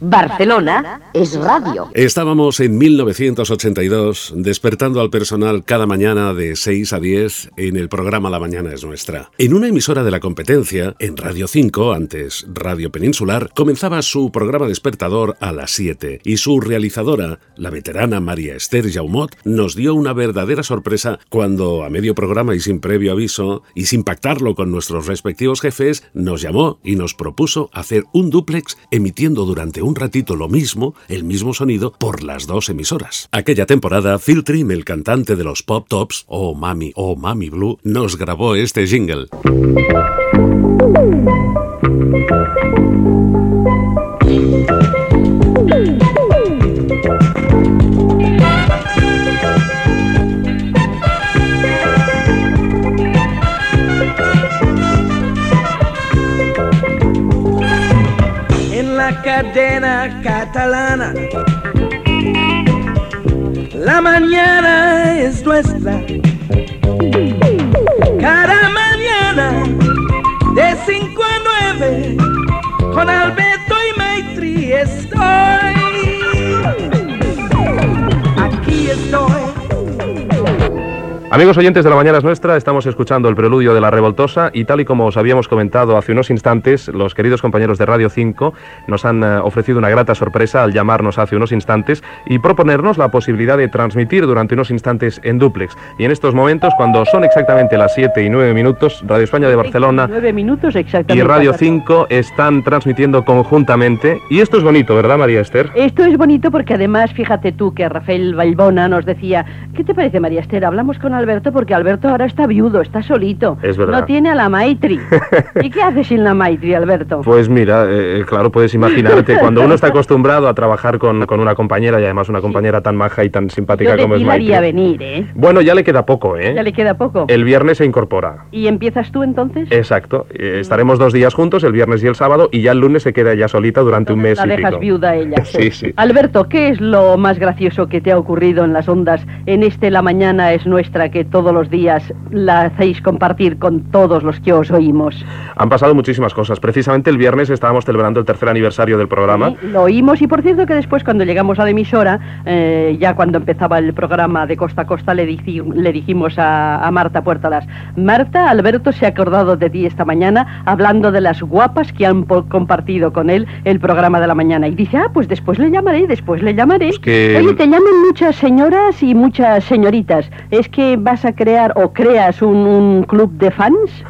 Barcelona es radio. Estábamos en 1982 despertando al personal cada mañana de 6 a 10 en el programa La Mañana es Nuestra. En una emisora de la competencia, en Radio 5, antes Radio Peninsular, comenzaba su programa despertador a las 7 y su realizadora, la veterana María Esther Jaumot, nos dio una verdadera sorpresa cuando, a medio programa y sin previo aviso, y sin pactarlo con nuestros respectivos jefes, nos llamó y nos propuso hacer un duplex emitiendo durante un un ratito lo mismo, el mismo sonido, por las dos emisoras. Aquella temporada, Phil Trim, el cantante de los Pop Tops, oh Mami oh Mami Blue, nos grabó este jingle. Nuestra. Cada mañana de 5 a 9 con Alberto y Maitri estoy. Aquí estoy. Amigos oyentes de la Mañana es Nuestra, estamos escuchando el preludio de la revoltosa y tal y como os habíamos comentado hace unos instantes, los queridos compañeros de Radio 5 nos han eh, ofrecido una grata sorpresa al llamarnos hace unos instantes y proponernos la posibilidad de transmitir durante unos instantes en duplex. Y en estos momentos, cuando son exactamente las 7 y 9 minutos, Radio España de Barcelona minutos y Radio 5 están transmitiendo conjuntamente. Y esto es bonito, ¿verdad, María Esther? Esto es bonito porque además, fíjate tú que Rafael Balbona nos decía, ¿qué te parece, María Esther? Hablamos con Alberto porque Alberto ahora está viudo, está solito. Es verdad. No tiene a la Maitri. ¿Y qué hace sin la Maitri, Alberto? Pues mira, eh, eh, claro, puedes imaginarte, cuando uno está acostumbrado a trabajar con, con una compañera y además una compañera tan maja y tan simpática como es Maitri. venir, ¿eh? Bueno, ya le queda poco, ¿eh? Ya le queda poco. El viernes se incorpora. ¿Y empiezas tú entonces? Exacto. Eh, estaremos dos días juntos, el viernes y el sábado, y ya el lunes se queda ya solita durante un mes la dejas viuda ella. sí, sí. Alberto, ¿qué es lo más gracioso que te ha ocurrido en las ondas en este La Mañana es Nuestra que todos los días la hacéis compartir con todos los que os oímos. Han pasado muchísimas cosas. Precisamente el viernes estábamos celebrando el tercer aniversario del programa. lo oímos y por cierto que después cuando llegamos a la emisora, eh, ya cuando empezaba el programa de Costa a Costa, le, le dijimos a, Marta Puertalas, Marta, Alberto se ha acordado de ti esta mañana hablando de las guapas que han compartido con él el programa de la mañana. Y dice, ah, pues después le llamaré, después le llamaré. Pues Oye, te llaman muchas señoras y muchas señoritas. ¿Es que vas a crear o creas un, club de fans?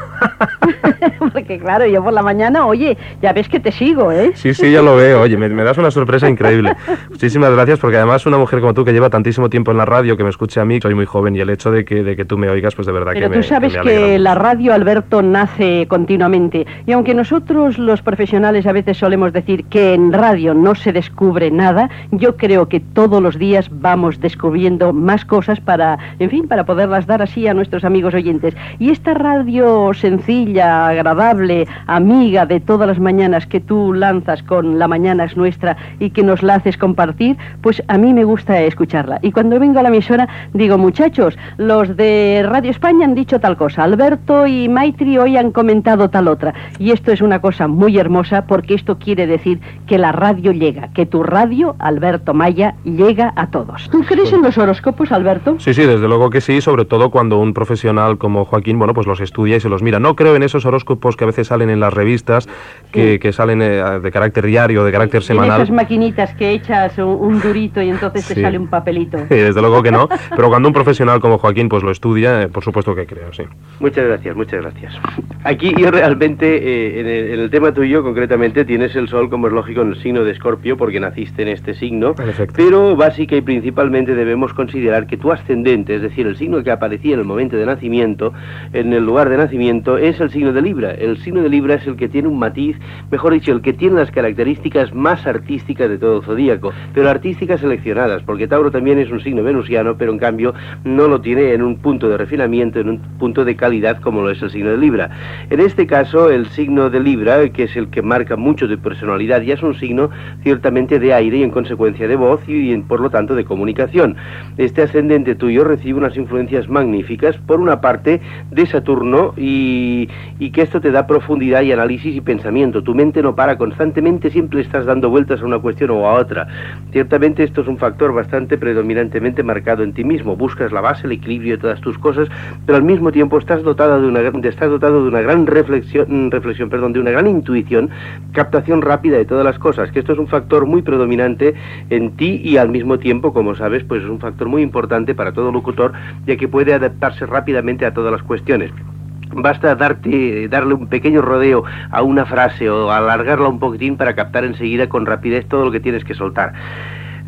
Porque claro, yo por la mañana, oye, ya ves que te sigo, ¿eh? Sí, sí, ya lo veo. Oye, me, das una sorpresa increíble. Muchísimas gracias porque además una mujer como tú que lleva tantísimo tiempo en la radio, que me escuche a mí, soy muy joven y el hecho de que, de que tú me oigas, pues de verdad que me tú sabes que, la radio, Alberto, nace continuamente. Y aunque nosotros los profesionales a veces solemos decir que en radio no se descubre nada, yo creo que todos los días vamos descubriendo más cosas para, en fin, para poderlas dar así a nuestros amigos oyentes. Y esta radio sencilla, agradable, amiga de todas las mañanas que tú lanzas con La Mañana es Nuestra y que nos la haces compartir, pues a mí me gusta escucharla. Y cuando vengo a la emisora digo, muchachos, los de Radio España han dicho tal cosa, Alberto y Maitri hoy han comentado tal otra. Y esto es una cosa muy hermosa porque esto quiere decir que la radio llega, que tu radio, Alberto Maya, llega a todos. ¿Tú crees en los horóscopos, Alberto? Sí, sí, desde luego que sí, sobre todo cuando un profesional como Joaquín, bueno, pues los estudia y se los mira. No creo en esos horóscopos que a veces salen en las revistas, que, que salen eh, de carácter diario, de carácter semanal. esas maquinitas que echas un, durito y entonces te sale un papelito. desde luego que no, pero cuando un profesional como Joaquín pues lo estudia, eh, por supuesto que creo, sí. Muchas gracias, muchas gracias. Aquí yo realmente, eh, en, el, tema tuyo concretamente, tienes el sol como es lógico en el signo de Escorpio, porque naciste en este signo, pero básica y principalmente debemos considerar que tu ascendente, es decir, el signo que aparecía en el momento de nacimiento, en el lugar de nacimiento, es el signo de Libra. El signo de Libra es el que tiene un matiz, mejor dicho, el que tiene las características más artísticas de todo el zodíaco, pero artísticas seleccionadas, porque Tauro también es un signo venusiano, pero en cambio no lo tiene en un punto de refinamiento, en un punto de calidad como lo es el signo de Libra. En este caso, el signo de Libra, que es el que marca mucho de personalidad, ya es un signo ciertamente de aire y en consecuencia de voz y por lo tanto de comunicación. Este ascendente tuyo recibe unas influencias magníficas por una parte de Saturno y y, que esto te da profundidad y análisis y pensamiento. Tu mente no para constantemente, siempre estás dando vueltas a una cuestión o a otra. Ciertamente esto es un factor bastante predominantemente marcado en ti mismo. Buscas la base, el equilibrio de todas tus cosas, pero al mismo tiempo estás dotado de una, estás dotado de una gran reflexión, reflexión perdón, de una gran intuición, captación rápida de todas las cosas, que esto es un factor muy predominante en ti y al mismo tiempo, como sabes, pues es un factor muy importante para todo locutor, ya que puede adaptarse rápidamente a todas las cuestiones. Basta darte, darle un pequeño rodeo a una frase o alargarla un poquitín para captar enseguida con rapidez todo lo que tienes que soltar.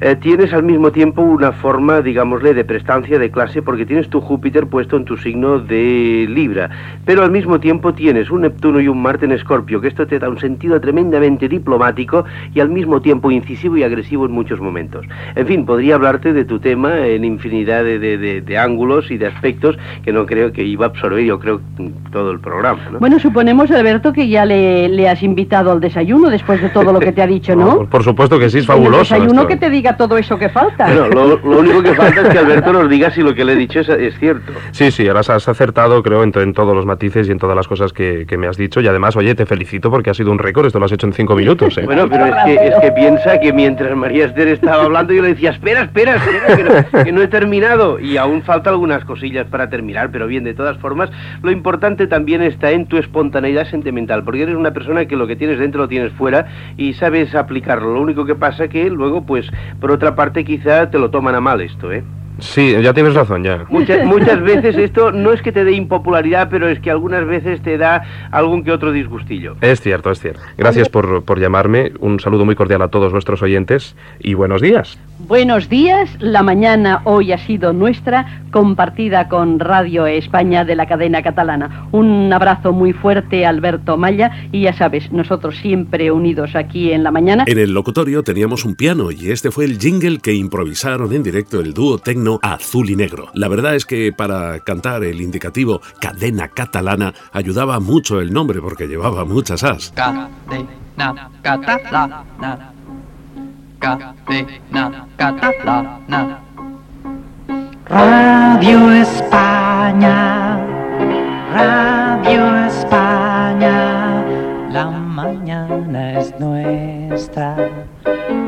Eh, tienes al mismo tiempo una forma, digámosle, de prestancia de clase porque tienes tu Júpiter puesto en tu signo de Libra, pero al mismo tiempo tienes un Neptuno y un Marte en Escorpio, que esto te da un sentido tremendamente diplomático y al mismo tiempo incisivo y agresivo en muchos momentos. En fin, podría hablarte de tu tema en infinidad de, ángulos y de aspectos que no creo que iba a absorber, yo creo, todo el programa. Bueno, suponemos, Alberto, que ya le, has invitado al desayuno después de todo lo que te ha dicho, ¿no? por supuesto que sí, es fabuloso. El desayuno que te diga todo eso que falta. Bueno, lo, único que falta es que Alberto nos diga si lo que le he dicho es, cierto. Sí, sí, ahora has acertado, creo, en, en, todos los matices y en todas las cosas que, me has dicho. Y además, oye, te felicito porque ha sido un récord, esto lo has hecho en cinco minutos. ¿eh? Bueno, pero es que, es que piensa que mientras María Esther estaba hablando, yo le decía, espera, espera, espera, que no, he terminado. Y aún falta algunas cosillas para terminar, pero bien, de todas formas, lo importante también está en tu espontaneidad sentimental, porque eres una persona que lo que tienes dentro lo tienes fuera y sabes aplicarlo. Lo único que pasa que luego, pues, por otra parte, quizá te lo toman a mal esto, ¿eh? Sí, ya tienes razón, ya. Muchas, muchas veces esto no es que te dé impopularidad, pero es que algunas veces te da algún que otro disgustillo. Es cierto, es cierto. Gracias por, por llamarme. Un saludo muy cordial a todos nuestros oyentes y buenos días. Buenos días. La mañana hoy ha sido nuestra, compartida con Radio España de la cadena catalana. Un abrazo muy fuerte, Alberto Maya, y ya sabes, nosotros siempre unidos aquí en la mañana. En el locutorio teníamos un piano y este fue el jingle que improvisaron en directo el dúo técnico azul y negro. La verdad es que para cantar el indicativo cadena catalana ayudaba mucho el nombre porque llevaba muchas as. Cadena catalana. Cadena catalana. Radio España. Radio España. La mañana es nuestra.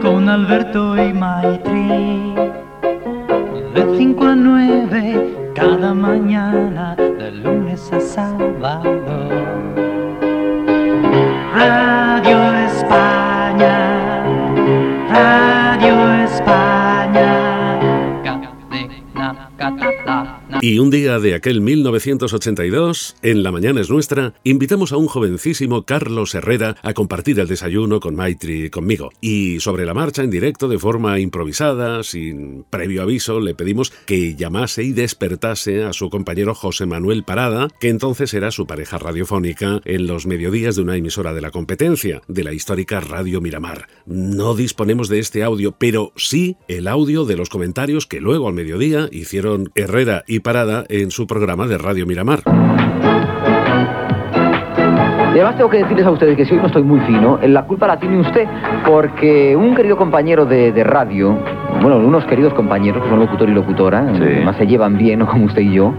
Con Alberto y Maitri 5 a 9 cada mañana, de lunes a sábado. Y un día de aquel 1982, en La Mañana es Nuestra, invitamos a un jovencísimo Carlos Herrera a compartir el desayuno con Maitri y conmigo. Y sobre la marcha, en directo, de forma improvisada, sin previo aviso, le pedimos que llamase y despertase a su compañero José Manuel Parada, que entonces era su pareja radiofónica en los mediodías de una emisora de la competencia, de la histórica Radio Miramar. No disponemos de este audio, pero sí el audio de los comentarios que luego al mediodía hicieron Herrera y Parada en su programa de Radio Miramar. Y además tengo que decirles a ustedes que si hoy no estoy muy fino, la culpa la tiene usted, porque un querido compañero de, radio, bueno, unos queridos compañeros, que son locutor y locutora, más se llevan bien, como usted y yo,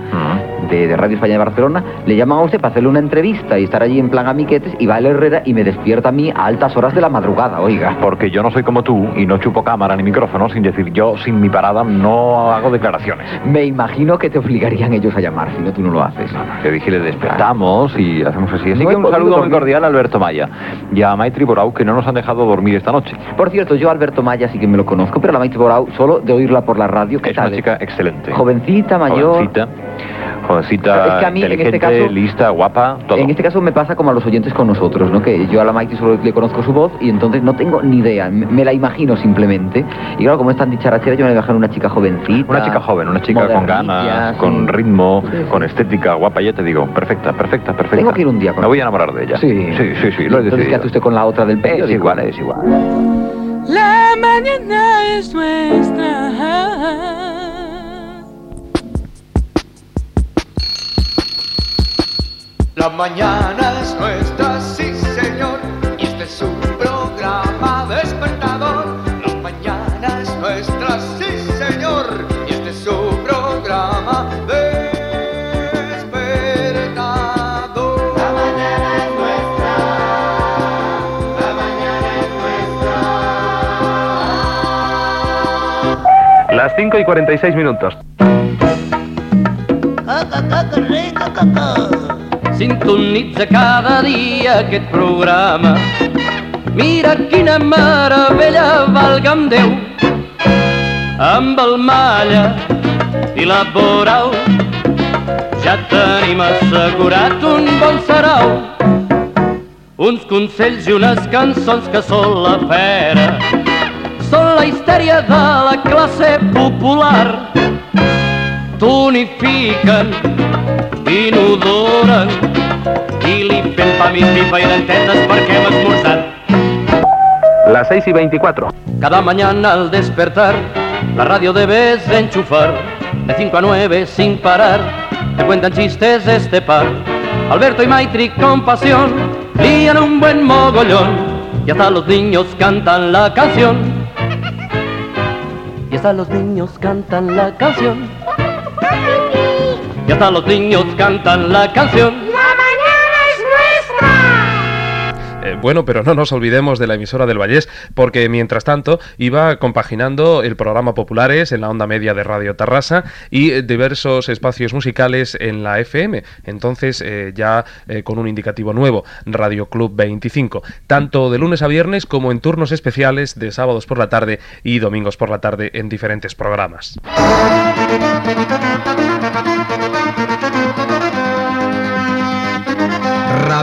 de, Radio España de Barcelona, le llaman a usted para hacerle una entrevista y estar allí en plan amiquetes y va el Herrera y me despierta a mí a altas horas de la madrugada, oiga. Porque yo no soy como tú y no chupo cámara ni micrófono sin decir yo sin mi parada no hago declaraciones. Me imagino que te obligarían ellos a llamar, si no tú no lo haces. que dije, le despertamos y hacemos así. Así que un saludo muy cordial a Alberto Maya y a Maitri Borau que no nos han dejado dormir esta noche. Por cierto, yo Alberto Maya sí que me lo conozco, pero a la Maitri Borau solo de oírla por la radio. ¿qué es una chica excelente. Jovencita, mayor. Jovencita jovencita, es que a mí, en este caso, lista, guapa, todo. En este caso me pasa como a los oyentes con nosotros, ¿no? Que yo a la Maite solo le conozco su voz y entonces no tengo ni idea, me, la imagino simplemente. Y claro, como es tan dicharachera, yo me voy a dejar una chica jovencita. Una chica joven, una chica con ganas, con ritmo, con estética, guapa, ya te digo, perfecta, perfecta, perfecta. Tengo que ir un día con Me voy a enamorar de ella. Sí, sí, sí, sí lo he Entonces, ¿qué hace usted con la otra del pelo? Es igual, es igual. La mañana es nuestra. Las mañanas nuestras, sí señor, y este es su programa despertador. Las mañanas nuestras, sí señor, y este es su programa despertador. La mañana es nuestra, la mañana es nuestra. Las 5 y 46 minutos. Coco, coco, rico, coco. Sintonitza cada dia aquest programa. Mira quina meravella, valga'm Déu, amb el malla i la boral ja tenim assegurat un bon sarau. Uns consells i unes cançons que són la fera, són la histèria de la classe popular. Tonifiquen, inodoren i li fem pam i pipa i dentetes perquè hem esmorzat. Las 6 y 24. Cada mañana al despertar, la radio debes enchufar, de 5 a 9 sin parar, te cuentan chistes de este par. Alberto y Maitri con pasión, lían un buen mogollón, y hasta los niños cantan la canción. Y hasta los niños cantan la canción. Y hasta los niños cantan la canción. Eh, bueno, pero no nos olvidemos de la emisora del Vallés, porque mientras tanto iba compaginando el programa Populares en la onda media de Radio Tarrasa y diversos espacios musicales en la FM. Entonces, eh, ya eh, con un indicativo nuevo, Radio Club 25, tanto de lunes a viernes como en turnos especiales de sábados por la tarde y domingos por la tarde en diferentes programas.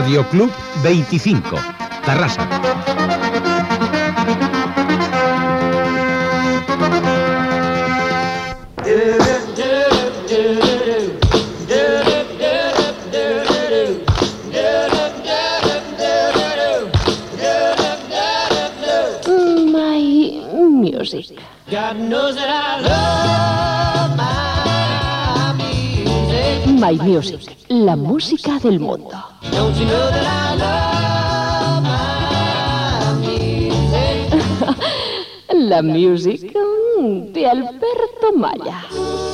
Radio Club 25, Tarrasa. My music. God knows that I love my music. My music. La música del mundo. Don't you know that I love? La music mm, de Alberto Maya.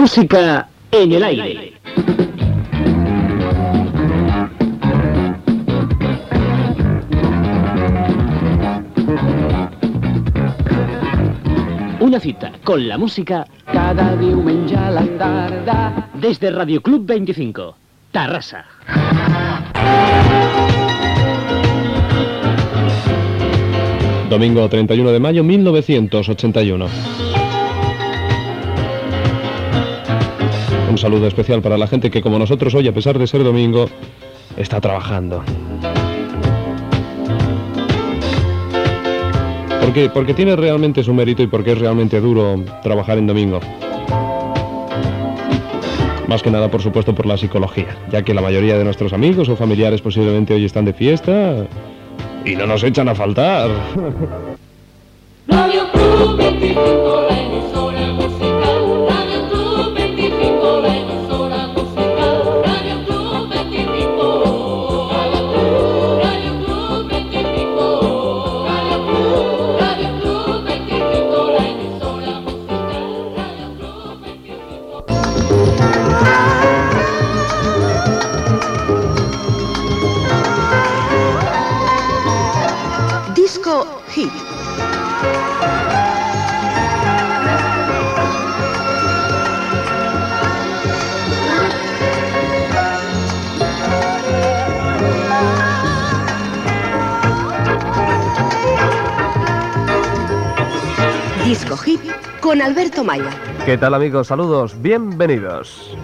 Música en el aire. Una cita con la música cada diumenge a la tarda desde Radio Club 25, Tarrasa. Domingo 31 de mayo 1981. Un saludo especial para la gente que como nosotros hoy, a pesar de ser domingo, está trabajando. Porque, porque tiene realmente su mérito y porque es realmente duro trabajar en domingo. Más que nada, por supuesto, por la psicología, ya que la mayoría de nuestros amigos o familiares posiblemente hoy están de fiesta y no nos echan a faltar. Con Alberto Maya. ¿Qué tal amigos? Saludos, bienvenidos.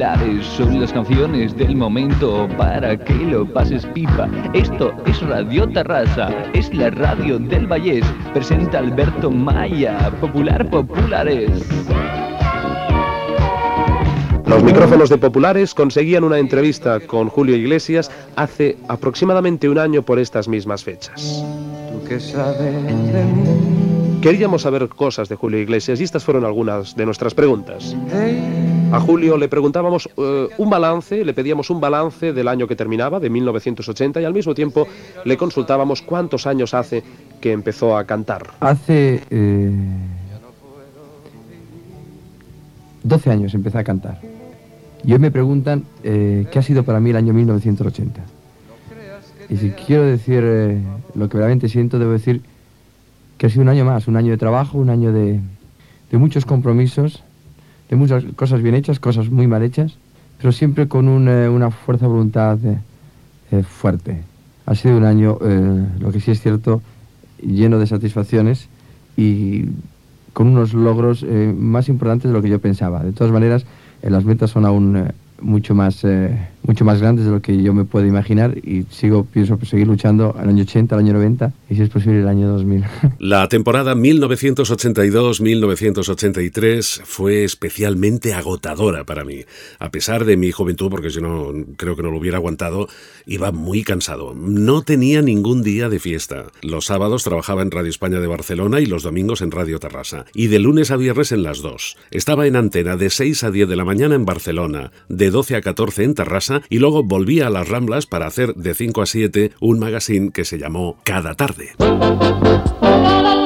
Populares, son las canciones del momento para que lo pases pipa. Esto es Radio Tarrasa, es la radio del Vallés, presenta Alberto Maya, Popular Populares. Los micrófonos de Populares conseguían una entrevista con Julio Iglesias hace aproximadamente un año por estas mismas fechas. ¿Tú qué sabes de mí? Queríamos saber cosas de Julio Iglesias y estas fueron algunas de nuestras preguntas. A Julio le preguntábamos eh, un balance, le pedíamos un balance del año que terminaba, de 1980, y al mismo tiempo le consultábamos cuántos años hace que empezó a cantar. Hace eh, 12 años empecé a cantar. Y hoy me preguntan eh, qué ha sido para mí el año 1980. Y si quiero decir eh, lo que realmente siento, debo decir que ha sido un año más, un año de trabajo, un año de, de muchos compromisos, de muchas cosas bien hechas, cosas muy mal hechas, pero siempre con un, eh, una fuerza de voluntad eh, eh, fuerte. Ha sido un año, lo que sí es cierto, lleno de satisfacciones y con unos logros más importantes de lo que yo pensaba. De todas maneras, las metas son aún mucho más mucho más grandes de lo que yo me puedo imaginar y sigo pienso seguir luchando al año 80, al año 90 y si es posible el año 2000. La temporada 1982-1983 fue especialmente agotadora para mí. A pesar de mi juventud, porque si no, creo que no lo hubiera aguantado, iba muy cansado. No tenía ningún día de fiesta. Los sábados trabajaba en Radio España de Barcelona y los domingos en Radio Terrassa. Y de lunes a viernes en las dos. Estaba en antena de 6 a 10 de la mañana en Barcelona, de 12 a 14 en Terrassa y luego volvía a las Ramblas para hacer de 5 a 7 un magazine que se llamó Cada Tarde. Cada tarde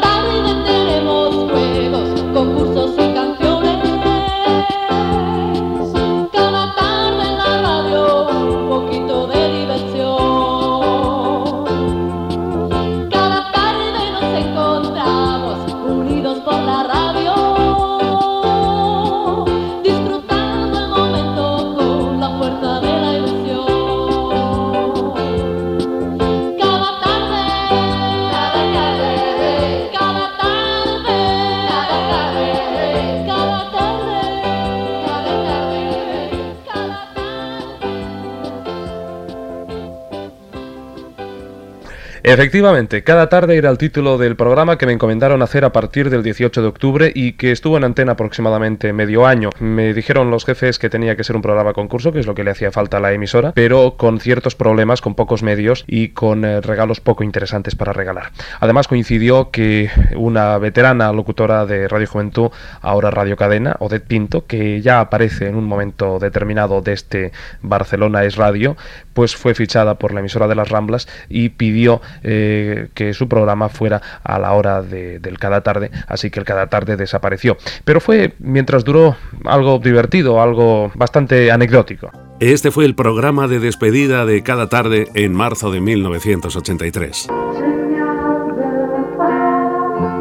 Efectivamente, cada tarde era el título del programa que me encomendaron hacer a partir del 18 de octubre y que estuvo en antena aproximadamente medio año. Me dijeron los jefes que tenía que ser un programa concurso, que es lo que le hacía falta a la emisora, pero con ciertos problemas, con pocos medios y con eh, regalos poco interesantes para regalar. Además coincidió que una veterana locutora de Radio Juventud, ahora Radio Cadena, Odette Pinto, que ya aparece en un momento determinado de este Barcelona es Radio, pues fue fichada por la emisora de las Ramblas y pidió eh, que su programa fuera a la hora de- del cada tarde, así que el cada tarde desapareció. Pero fue mientras duró algo divertido, algo bastante anecdótico. Este fue el programa de despedida de Cada Tarde en marzo de 1983.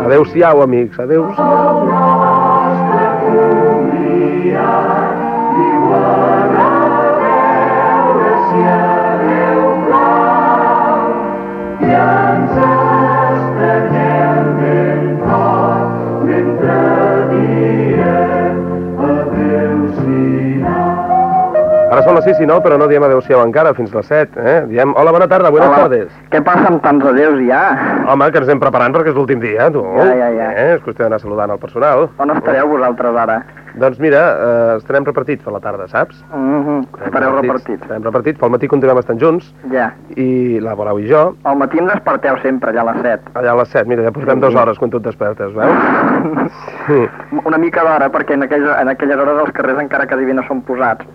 Adeu-siau, amics, adeu. Ara són les 6 i 9, però no diem adeu-siau encara, fins les 7, eh? Diem hola, bona tarda, buenas Hola. tardes. Què passa amb tants adeus ja? Home, que ens anem preparant perquè és l'últim dia, tu. Ja, ja, ja. Eh? És qüestió d'anar saludant el personal. On estareu vosaltres ara? Doncs mira, eh, estarem repartits per la tarda, saps? Mm -hmm. Estareu repartits. Estarem repartits, pel matí continuem estant junts, Ja. i la Bolau i jo, Al matí em desperteu sempre, allà a les 7. allà a les 7, mira, ja portem dues hores quan tu et despertes, veus? Sí. Una mica d'hora, perquè en aquelles, en aquelles hores els carrers encara bé no són posats.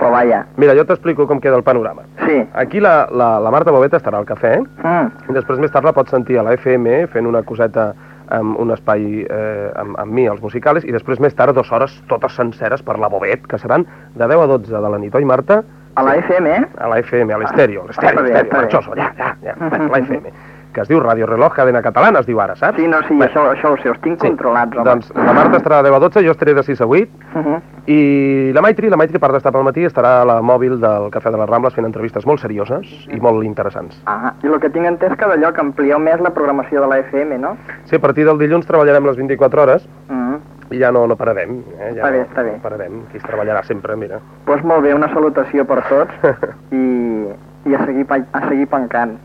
Però vaja. Mira, jo t'explico com queda el panorama. Sí. Aquí la, la, la Marta Bobeta estarà al cafè, Mm. i després més tard la pots sentir a la FM fent una coseta amb un espai eh, amb, amb mi, els musicals, i després més tard dues hores totes senceres per la Bobet, que seran de 10 a 12 de la nit, oi Marta? A la FM? A la FM, a l'estèreo, a l'estèreo, bé, l'estèreo, marxoso, ja, ja, ja, la FM, que es diu Radio Reloj Cadena Catalana, es diu ara, saps? Sí, no, sí, això, això ho sé, els tinc controlats, home. Doncs la Marta estarà de 10 a 12, jo estaré de 6 a 8, Uh -huh. i la Maitri, la Maitri, a part d'estar pel matí, estarà a la mòbil del Cafè de les Rambles fent entrevistes molt serioses i molt interessants. Ah, i el que tinc entès que d'allò que amplieu més la programació de la FM, no? Sí, a partir del dilluns treballarem les 24 hores Mm. i ja no, no pararem. Eh? Ja Està bé, està bé. No pararem, aquí es treballarà sempre, mira. Doncs pues molt bé, una salutació per tots i, i a, seguir, a seguir pencant.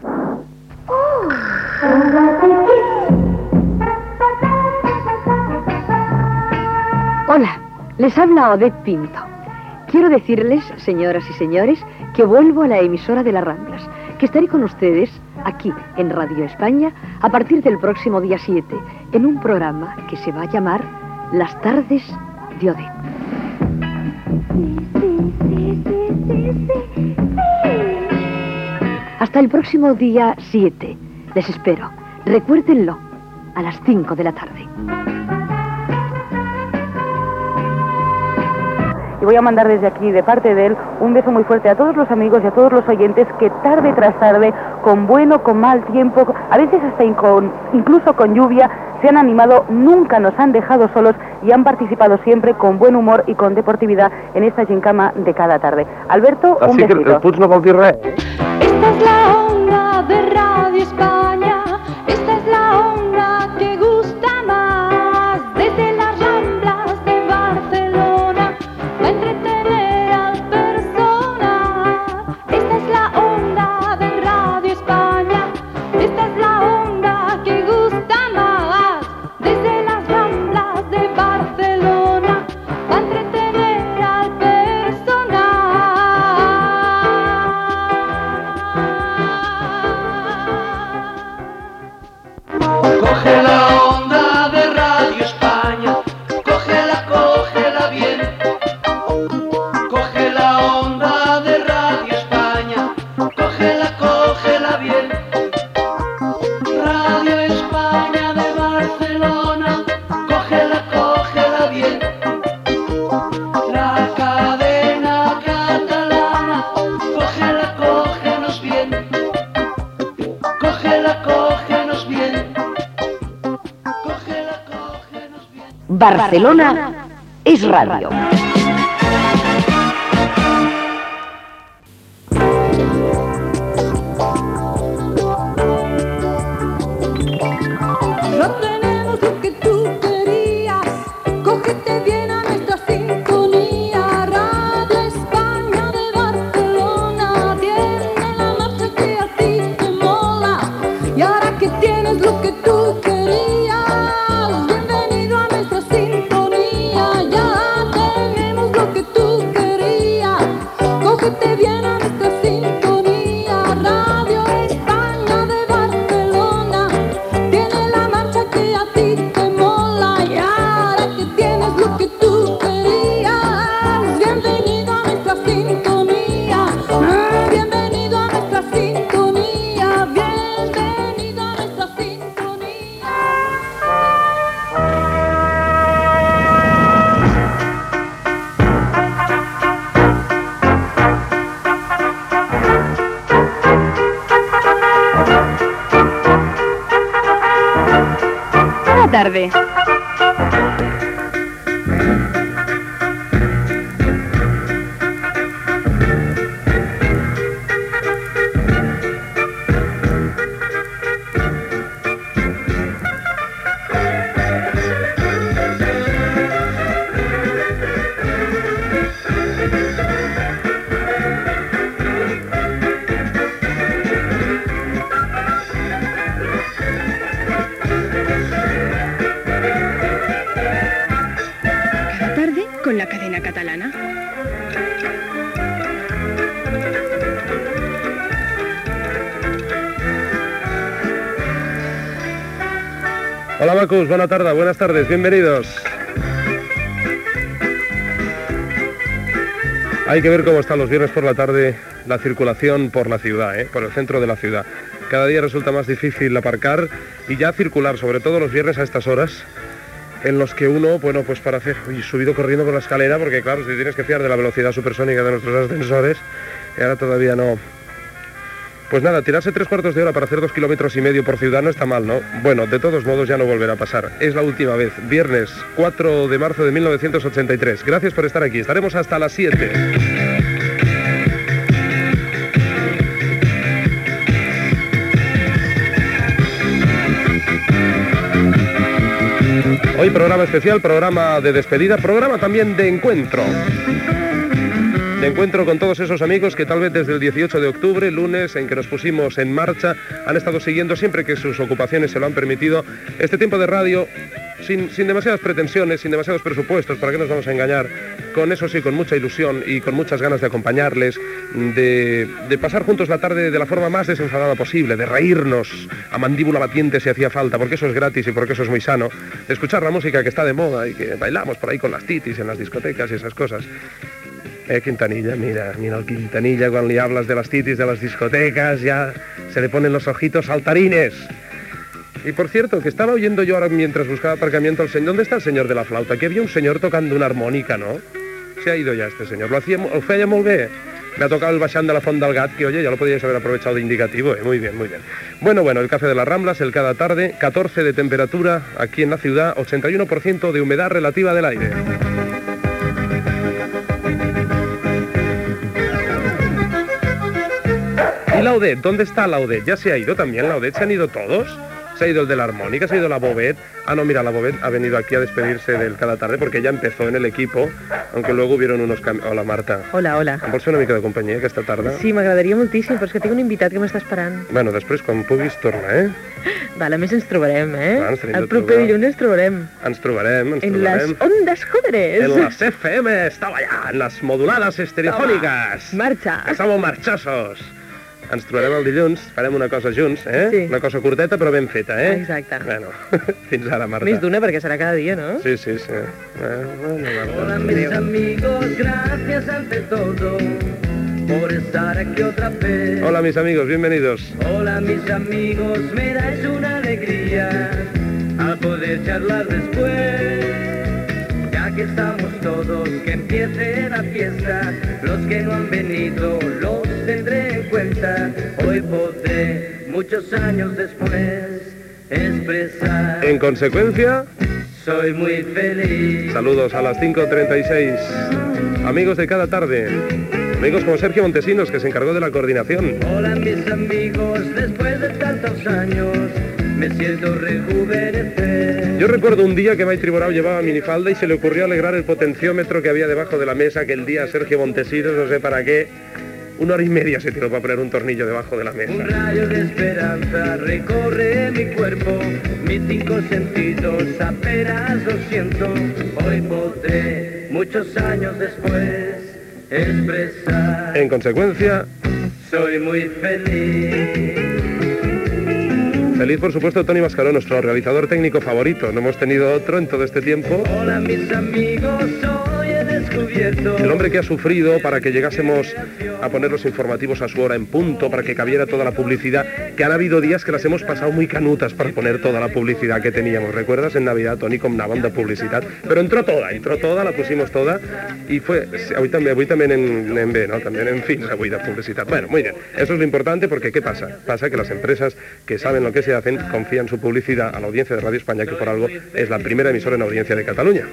Hola, les habla Odette Pinto. quiero decirles, señoras y señores, que vuelvo a la emisora de las Ramblas, que estaré con ustedes aquí en Radio España a partir del próximo día 7, en un programa que se va a llamar Las tardes de Odette. Hasta el próximo día 7. Les espero. Recuérdenlo, a las 5 de la tarde. Y voy a mandar desde aquí, de parte de él, un beso muy fuerte a todos los amigos y a todos los oyentes que tarde tras tarde, con bueno, con mal tiempo, a veces hasta incon- incluso con lluvia, se han animado, nunca nos han dejado solos y han participado siempre con buen humor y con deportividad en esta gincama de cada tarde. Alberto, un Així que besito. el Puig no vol dir res. Esta es la onda de Radio España, Barcelona es radio. Marcus, buena tarde, buenas tardes, bienvenidos. Hay que ver cómo están los viernes por la tarde la circulación por la ciudad, ¿eh? por el centro de la ciudad. Cada día resulta más difícil aparcar y ya circular, sobre todo los viernes a estas horas, en los que uno, bueno, pues para hacer, subido corriendo por la escalera, porque claro, si tienes que fiar de la velocidad supersónica de nuestros ascensores, y ahora todavía no. Pues nada, tirarse tres cuartos de hora para hacer dos kilómetros y medio por ciudad no está mal, ¿no? Bueno, de todos modos ya no volverá a pasar. Es la última vez, viernes 4 de marzo de 1983. Gracias por estar aquí, estaremos hasta las 7. Hoy programa especial, programa de despedida, programa también de encuentro. Encuentro con todos esos amigos que tal vez desde el 18 de octubre, lunes en que nos pusimos en marcha, han estado siguiendo siempre que sus ocupaciones se lo han permitido este tiempo de radio sin, sin demasiadas pretensiones, sin demasiados presupuestos, ¿para qué nos vamos a engañar? Con eso sí, con mucha ilusión y con muchas ganas de acompañarles, de, de pasar juntos la tarde de la forma más desenfadada posible, de reírnos a mandíbula batiente si hacía falta, porque eso es gratis y porque eso es muy sano, de escuchar la música que está de moda y que bailamos por ahí con las titis en las discotecas y esas cosas. Eh, Quintanilla, mira, mira el Quintanilla cuando le hablas de las titis, de las discotecas, ya se le ponen los ojitos saltarines. Y por cierto, que estaba oyendo yo ahora mientras buscaba aparcamiento al señor. ¿Dónde está el señor de la flauta? Que había un señor tocando una armónica, ¿no? Se ha ido ya este señor. Lo hacía, ho feia molt bé. Me ha tocado el baixant de la Font del que oye, ya lo podíais haber aprovechado de indicativo, ¿eh? Muy bien, muy bien. Bueno, bueno, el café de las Ramblas, el cada tarde, 14 de temperatura aquí en la ciudad, 81% de humedad relativa del aire. La ODET? ¿Dónde está la ODET? ¿Ya se ha ido también la ODET? ¿Se han ido todos? Se ha ido el de la armónica, se ha ido la Bobet. Ah, no, mira, la Bobet ha venido aquí a despedirse del cada tarde porque ella empezó en el equipo, aunque luego hubieron unos cambios. Hola, Marta. Hola, hola. Em vols fer una mica de companyia aquesta tarda? Sí, m'agradaria moltíssim, però és que tinc un invitat que m'està esperant. Bueno, després, quan puguis, torna, eh? Vale, a més ens trobarem, eh? Clar, ens El proper trobar. dilluns ens trobarem. Ens trobarem, ens En les trobarem. ondes. En las FM, estava allà, en les modulades estereofòniques. Marxa. Que som marxosos. Ens trobarem el dilluns, farem una cosa junts, eh? Sí. Una cosa curteta però ben feta, eh? Exacte. Bueno, fins ara, Marta. Més d'una perquè serà cada dia, no? Sí, sí, sí. Eh, bueno, Marta. Hola mis amigos, gracias ante todo por estar aquí otra vez. Hola, mis amigos, bienvenidos. Hola mis amigos, me dais una alegría al poder charlar después. Ya que estamos todos, que empiece la fiesta. Los que no han venido los tendré en cuenta. Hoy podré, muchos años después, expresar. En consecuencia, Soy muy feliz. saludos a las 5.36. Amigos de cada tarde. Amigos como Sergio Montesinos, que se encargó de la coordinación. Hola mis amigos, después de tantos años me siento rejuvenecer. Yo recuerdo un día que Maitri Borao llevaba minifalda y se le ocurrió alegrar el potenciómetro que había debajo de la mesa, que el día Sergio Montesinos, no sé para qué, una hora y media se tiró para poner un tornillo debajo de la Un mesa. rayo de esperanza recorre mi cuerpo, mis cinco sentidos apenas lo siento. Hoy podré, muchos años después, expresar. En consecuencia, Soy muy feliz. feliz por supuesto Tony Mascaró, nuestro realizador técnico favorito. No hemos tenido otro en todo este tiempo. Hola mis amigos, descubierto. El hombre que ha sufrido para que llegásemos a poner los informativos a su hora en punto, para que cabiera toda la publicidad, que han habido días que las hemos pasado muy canutas para poner toda la publicidad que teníamos. ¿Recuerdas en Navidad, Tony, con una banda publicidad? Pero entró toda, entró toda, la pusimos toda y fue... Avui també, avui també en, bé, no? També en fins avui de publicitat. Bueno, muy bien. Eso es lo importante porque ¿qué pasa? Pasa que las empresas que saben lo que se hacen confían su publicidad a la audiencia de Radio España, que por algo es la primera emisora en audiencia de Cataluña.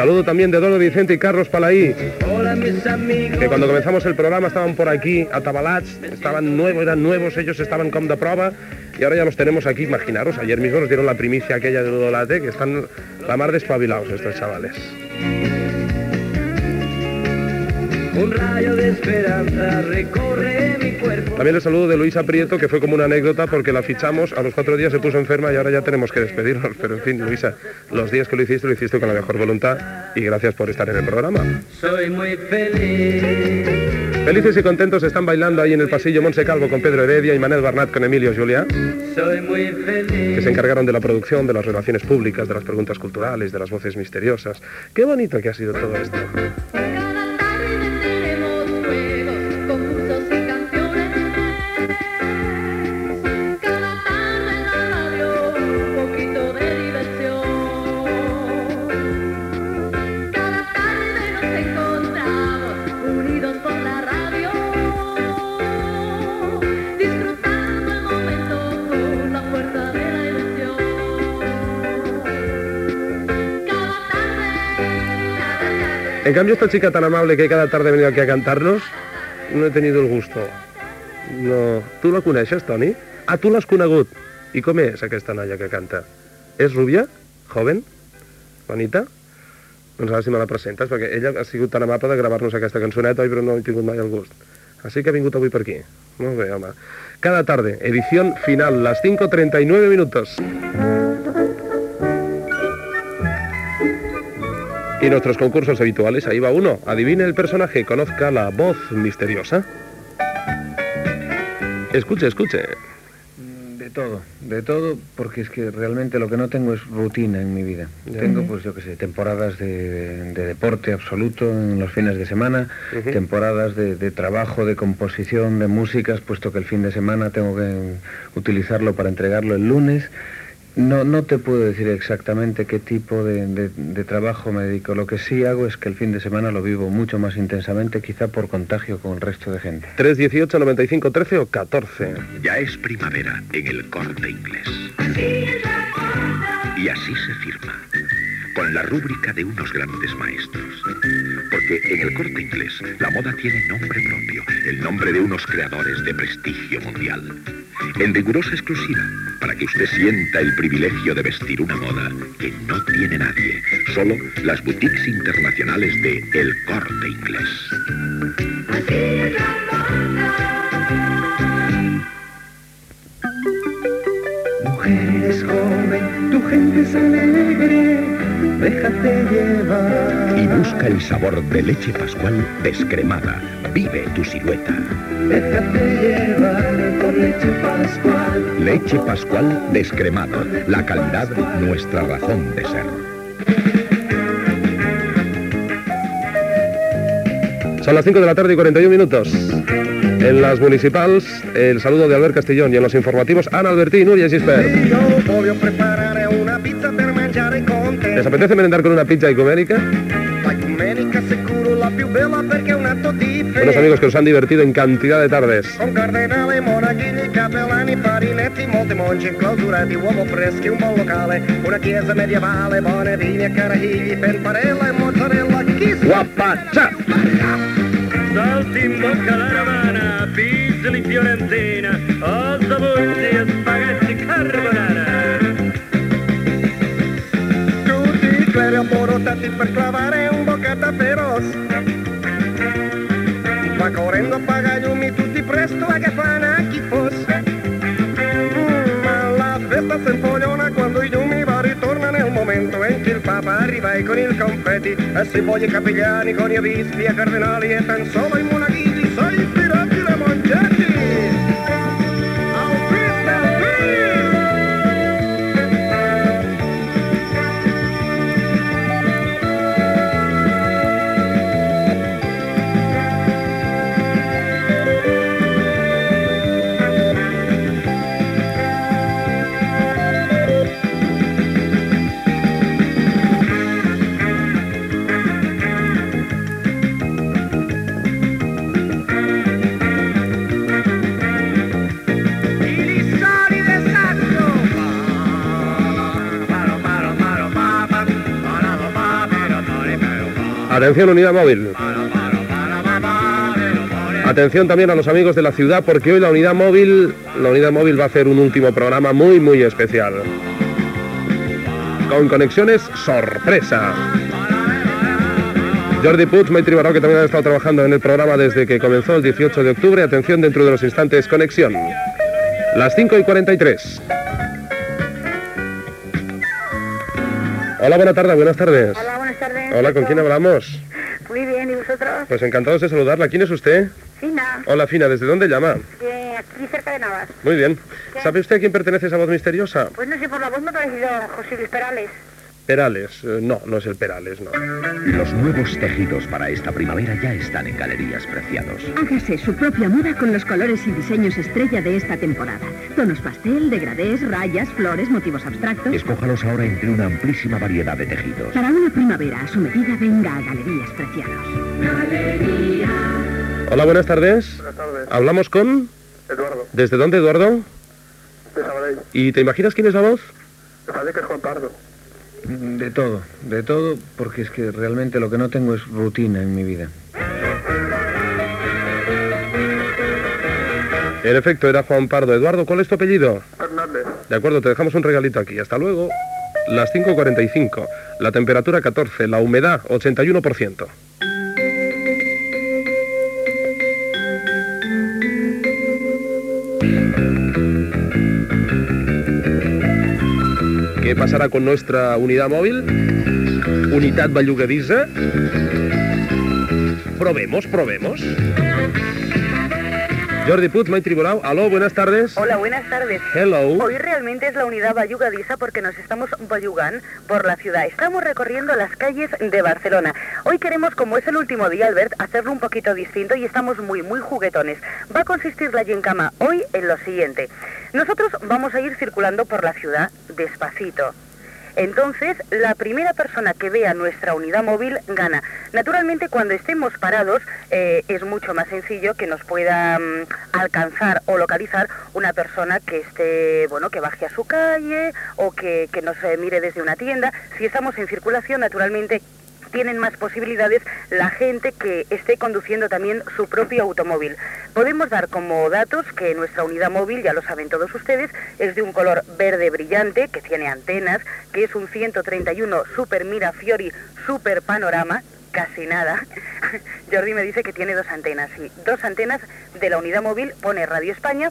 Saludo también de Dono Vicente y Carlos Palaí, Hola mis amigos. que cuando comenzamos el programa estaban por aquí atabalats, estaban nuevos, eran nuevos, ellos estaban con de prueba y ahora ya los tenemos aquí, imaginaros, ayer mismo nos dieron la primicia aquella de Dodolate, que están la mar despabilados estos chavales. Un rayo de esperanza recorre mi cuerpo. También el saludo de Luisa Prieto, que fue como una anécdota porque la fichamos, a los cuatro días se puso enferma y ahora ya tenemos que despedirnos. Pero en fin, Luisa, los días que lo hiciste, lo hiciste con la mejor voluntad y gracias por estar en el programa. Soy muy feliz. Felices y contentos están bailando ahí en el pasillo Monse Calvo con Pedro Heredia y Manel Barnat con Emilio Juliá, Soy muy feliz. que se encargaron de la producción, de las relaciones públicas, de las preguntas culturales, de las voces misteriosas. Qué bonito que ha sido todo esto. En cambio, esta chica tan amable que cada tarde venido aquí a cantarnos, no he tenido el gusto. No. Tu la coneixes, Toni? Ah, tu l'has conegut. I com és aquesta noia que canta? És rúbia? Joven? Bonita? Doncs ara si me la presentes, perquè ella ha sigut tan amable de gravar-nos aquesta cançoneta, oi, però no he tingut mai el gust. Així que ha vingut avui per aquí. Molt bé, home. Cada tarde, edición final, las 5.39 minutos. Y nuestros concursos habituales, ahí va uno. Adivine el personaje, conozca la voz misteriosa. Escuche, escuche. De todo, de todo, porque es que realmente lo que no tengo es rutina en mi vida. Ya. Tengo, pues yo qué sé, temporadas de, de deporte absoluto en los fines de semana, temporadas de, de trabajo, de composición, de músicas, puesto que el fin de semana tengo que utilizarlo para entregarlo el lunes. No, no te puedo decir exactamente qué tipo de, de- de trabajo me dedico. Lo que sí hago es que el fin de semana lo vivo mucho más intensamente, quizá por contagio con el resto de gente. 318 95 13 o 14. Ya es primavera en el corte inglés. Y así se firma, con la rúbrica de unos grandes maestros. Porque en el corte inglés la moda tiene nombre propio, el nombre de unos creadores de prestigio mundial. En rigurosa exclusiva, para que usted sienta el privilegio de vestir una moda que no tiene nadie, solo las boutiques internacionales de El Corte Inglés. Mujer es joven, tu gente es alegre, déjate llevar. Y busca el sabor de leche pascual descremada. Vive tu silueta. Déjate llevar por leche pascual. Leche Pascual descremado. La calidad, nuestra razón de ser. Son las 5 de la tarde y 41 minutos. En las municipals, el saludo de Albert Castellón y en los informativos, Ana Albertín, Nuria Gisbert. ¿Les apetece merendar con una pizza fe. Unos amigos que os han divertido en cantidad de tardes. Con cardenale, monaghini, capellani, farinetti, molti monci, clausurati, uovo freschi, un buon locale, una chiesa medievale, buone vini e carahigli, penparella e mozzarella, chi Guapaccia! Salti in bocca alla romana, in fiorentina, ozzabuzzi e spaghetti carbonara. Tutti i cleri amborotati per clavare un boccata feroce. Va correndo a pagagliumi tutti presto a che fanno chi fosse. Mm, Ma la festa con il confetti e si voglia i capigliani con i vispi e cardinali e tan solo i monachini Atención, unidad móvil. Atención también a los amigos de la ciudad porque hoy la unidad móvil, la unidad móvil va a hacer un último programa muy muy especial. Con conexiones sorpresa. Jordi Puig, Maitri Baró, que también han estado trabajando en el programa desde que comenzó el 18 de octubre. Atención dentro de los instantes, conexión. Las 5 y 43. Hola, buenas tardes, buenas tardes. Tardes. Hola, ¿con quién hablamos? Muy bien, ¿y vosotros? Pues encantados de saludarla. ¿Quién es usted? Fina, Hola, Fina, ¿desde dónde llama? aquí cerca de Navas. Muy bien. ¿Sabe usted a quién pertenece esa voz misteriosa? Pues no sé, por la voz me ha parecido José Luis Perales. Perales. Eh, No, no es el Perales, no. Los nuevos tejidos para esta primavera ya están en Galerías Preciados. Hágase su propia moda con los colores y diseños estrella de esta temporada. Tonos pastel, degradés, rayas, flores, motivos abstractos. Escójalos ahora entre una amplísima variedad de tejidos. Para una primavera a su medida, venga a Galerías Preciados. Hola, buenas tardes. Buenas tardes. ¿Hablamos con? Eduardo, ¿Desde dónde, Eduardo? de Sabadell. ¿Y te imaginas quién es la voz? Me parece que es Juan Pardo. De todo, de todo, porque es que realmente lo que no tengo es rutina en mi vida. En efecto, era Juan Pardo. Eduardo, ¿cuál es tu apellido? Fernández. De acuerdo, te dejamos un regalito aquí. Hasta luego. Las 5.45. La temperatura 14. La humedad 81%. ¿Qué pasará con nuestra unidad móvil? Unidad Ballugadiza. Probemos, probemos. Jordi Puig, Borau. Aló, buenas tardes. Hola, buenas tardes. Hello. Hoy realmente es la unidad bayugadiza porque nos estamos bayugán por la ciudad. Estamos recorriendo las calles de Barcelona. Hoy queremos, como es el último día, Albert, hacerlo un poquito distinto y estamos muy, muy juguetones. Va a consistir la Gincama hoy en lo siguiente. Nosotros vamos a ir circulando por la ciudad despacito. Entonces, la primera persona que vea nuestra unidad móvil gana. Naturalmente, cuando estemos parados, eh, es mucho más sencillo que nos pueda mm, alcanzar o localizar una persona que esté, bueno, que baje a su calle o que, que nos eh, mire desde una tienda. Si estamos en circulación, naturalmente tienen más posibilidades la gente que esté conduciendo también su propio automóvil. Podemos dar como datos que nuestra unidad móvil, ya lo saben todos ustedes, es de un color verde brillante, que tiene antenas, que es un 131 Super Mirafiori Super Panorama, casi nada. Jordi me dice que tiene dos antenas, sí, dos antenas de la unidad móvil, pone Radio España,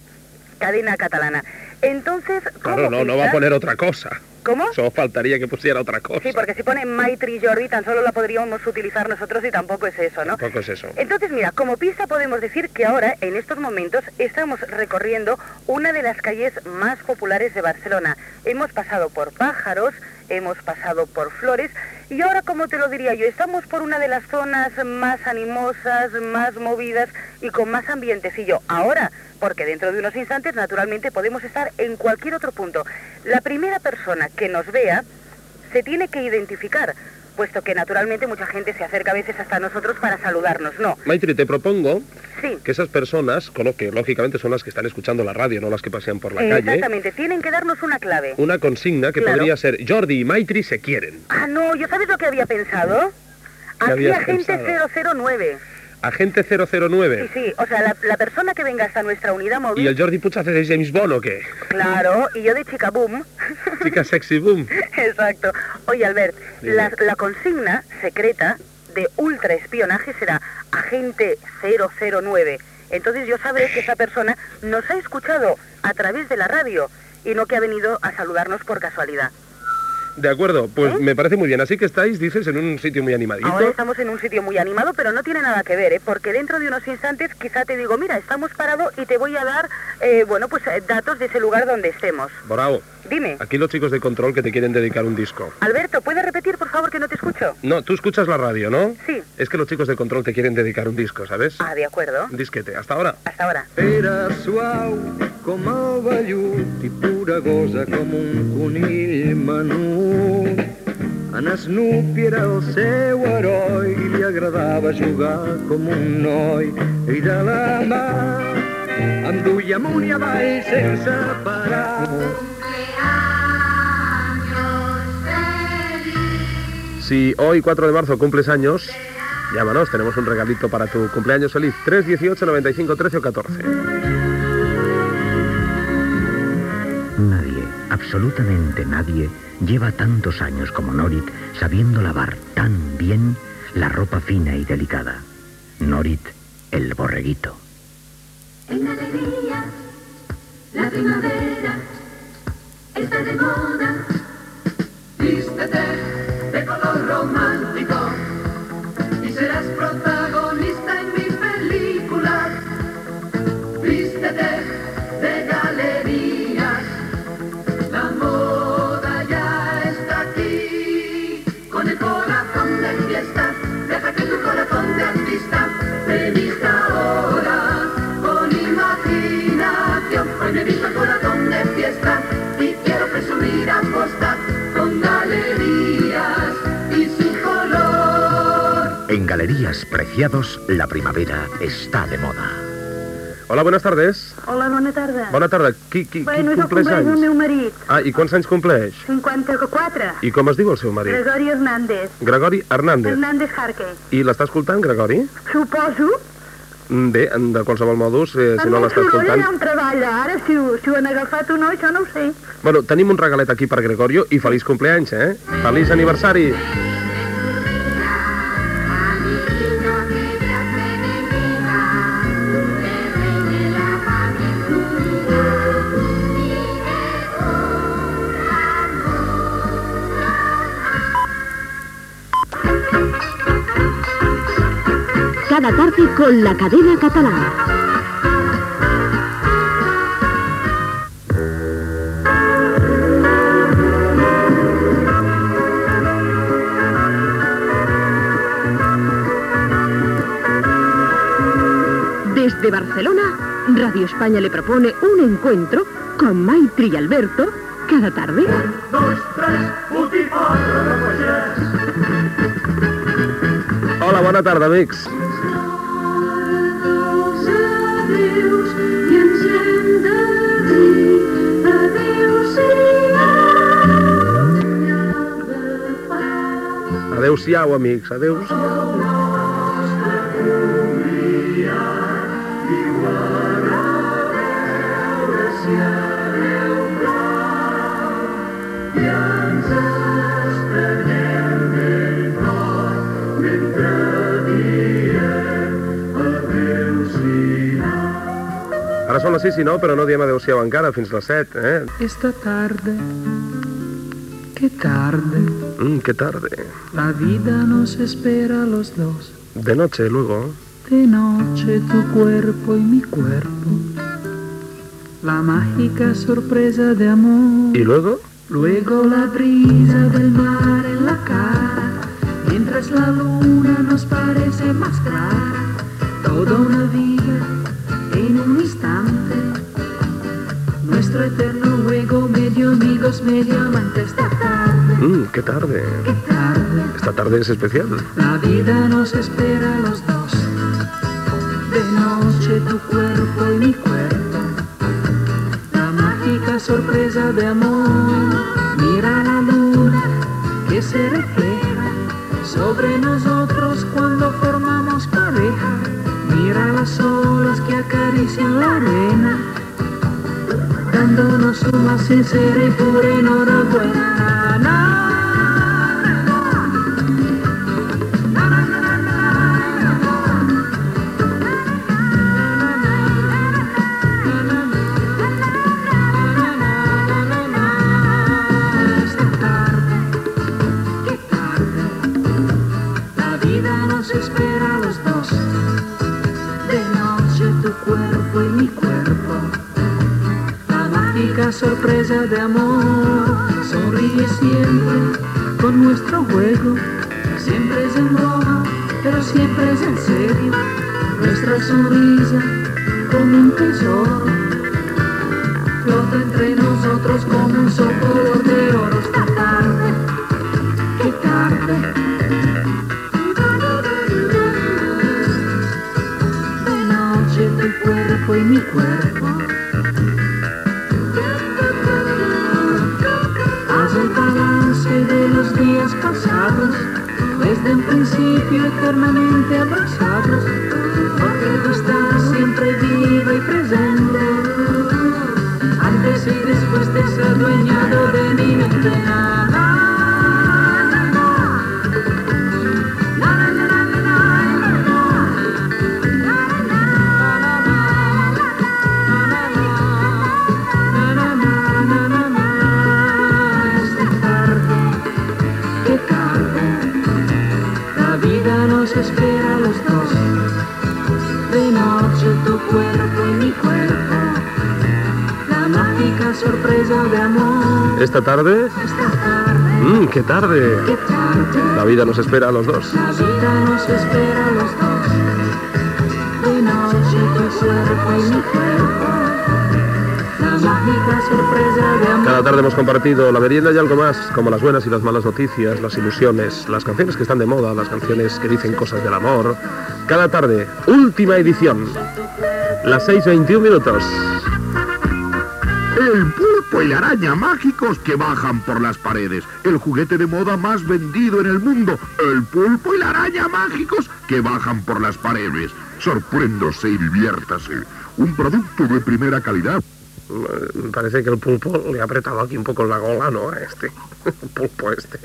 cadena catalana. Entonces, ¿cómo Claro, no, no va a poner otra cosa. ¿Cómo? Solo faltaría que pusiera otra cosa. Sí, porque si pone Maitri Jordi, tan solo la podríamos utilizar nosotros y tampoco es eso, ¿no? Tampoco es eso. Entonces, mira, como pista podemos decir que ahora, en estos momentos, estamos recorriendo una de las calles más populares de Barcelona. Hemos pasado por pájaros, hemos pasado por flores, y ahora, como te lo diría yo, estamos por una de las zonas más animosas, más movidas y con más ambientecillo. Ahora, porque dentro de unos instantes, naturalmente, podemos estar en cualquier otro punto. La primera persona que nos vea se tiene que identificar, puesto que naturalmente mucha gente se acerca a veces hasta nosotros para saludarnos. No, Maitri, te propongo Sí. que esas personas, con lo que lógicamente son las que están escuchando la radio, no las que pasean por la calle, Exactamente, tienen que darnos una clave. una consigna que Claro. podría ser Jordi y Maitri se quieren. Ah, no, ¿yo sabes lo que había pensado? ¿Qué Aquí habías agente pensado? 009. Agente Sí, 009. sí, o sea, la, la persona que venga hasta nuestra unidad móvil... ¿Y el Jordi Puig hace de James Bond o qué? Claro, y yo de chica boom. Chica sexy boom. Exacto. Oye, Albert, la, la consigna secreta de ultraespionaje será agente 009. Entonces yo sabré que esa persona nos ha escuchado a través de la radio y no que ha venido a saludarnos por casualidad. De acuerdo, pues me parece muy bien. Así que estáis, dices, en un sitio muy animadito. Ahora estamos en un sitio muy animado, pero no tiene nada que ver, ¿eh? porque dentro de unos instantes quizá te digo, mira, estamos parados y te voy a dar, eh, bueno, pues eh, datos de ese lugar donde estemos. Bravo. Dime, Aquí los chicos de control que te quieren dedicar un disco. Alberto, ¿puedes repetir, por favor, que no te escucho? No, tú escuchas la radio, ¿no? Sí. Es que los chicos de control te quieren dedicar un disco, ¿sabes? Ah, de acuerdo. Un disquete. Hasta ahora. Hasta ahora. Era suau com el vellut i pura gosa com un conill menut. En Snoopy era el seu heroi i li agradava jugar com un noi. I de la mà em duia amunt i avall sense parar. Si hoy, 4 de marzo, cumples años, llámanos, tenemos un regalito para tu cumpleaños feliz. 318 95 13 o 14. Nadie, absolutamente nadie, lleva tantos años como Norit sabiendo lavar tan bien la ropa fina y delicada. Norit, el borreguito. En alegría, la primavera está de moda. Galerías Preciados, la primavera está de moda. Hola, buenas tardes. Hola, bona tarda. Bona tarda. Qui, qui, Bueno, qui és el compleix cumpleaños del anys? meu marit, Ah, i quants anys compleix? 54. I com es diu el seu marit? Gregori Hernández. Gregori Hernández. Hernández Jarque. I l'està escoltant, Gregori? Suposo. Mm, Bé, de qualsevol modus, eh, si no el l'està escoltant... allà on treballa. Ara, si ho, si ho han agafat o no, això no ho sé. Bueno, tenim un regalet aquí per Gregorio i feliç compleanys, eh? Feliç aniversari! Cada tarde con la cadena catalana. Desde Barcelona, Radio España le propone un encuentro con Maitri y Alberto cada tarde. Hola, bona tarda, amics. Adéu-siau, amics, adéu. Ara són les 6 i 9, però no diem adéu-siau encara, fins les 7, eh? Esta tarde, qué tarde, Mm, qué tarde. la vida nos espera a los dos. De noche, luego. De noche tu cuerpo y mi cuerpo. La mágica sorpresa de amor. ¿Y luego? Luego la brisa del mar en la cara. Mientras la luna nos parece más clara. Toda una vida en un instante. Nuestro eterno juego, medio amigos, medio amantes. Mm, qué tarde. tarde. Esta tarde es especial. La vida nos espera a los dos. De noche tu cuerpo y mi cuerpo. La mágica sorpresa de amor. Mira la luna que se refleja sobre nosotros cuando formamos pareja. Mira las olas que acarician la arena. Dándonos una sincera y pura enhorabuena. Sorpresa de amor. Sonríe siempre con nuestro juego. Siempre es en broma, pero siempre es en serio. Nuestra sonrisa como un tesoro. Flota entre nosotros como un soplo de oro. Esta tarde, qué tarde. De noche tu cuerpo y mi cuerpo. Principio eternamente abrazados, porque tú estás siempre viva y presente, antes y después de ser dueñado de mi mente. Esta tarde. Esta tarde, Mm, qué tarde. La vida nos espera a los dos. la vida nos espera a los dos. De noche tu cuerpo y mi cuerpo, la mágica sorpresa de amor. Cada tarde hemos compartido la merienda y algo más, como las buenas y las malas noticias, las ilusiones, las canciones que están de moda, las canciones que dicen cosas del amor. Cada tarde, última edición. Las 6.21 minutos. El pulpo y la araña mágicos que bajan por las paredes. El juguete de moda más vendido en el mundo. El pulpo y la araña mágicos que bajan por las paredes. Sorpréndose y diviértase. Un producto de primera calidad. Me parece que el pulpo le ha apretado aquí un poco la gola, ¿no? A este. El pulpo este.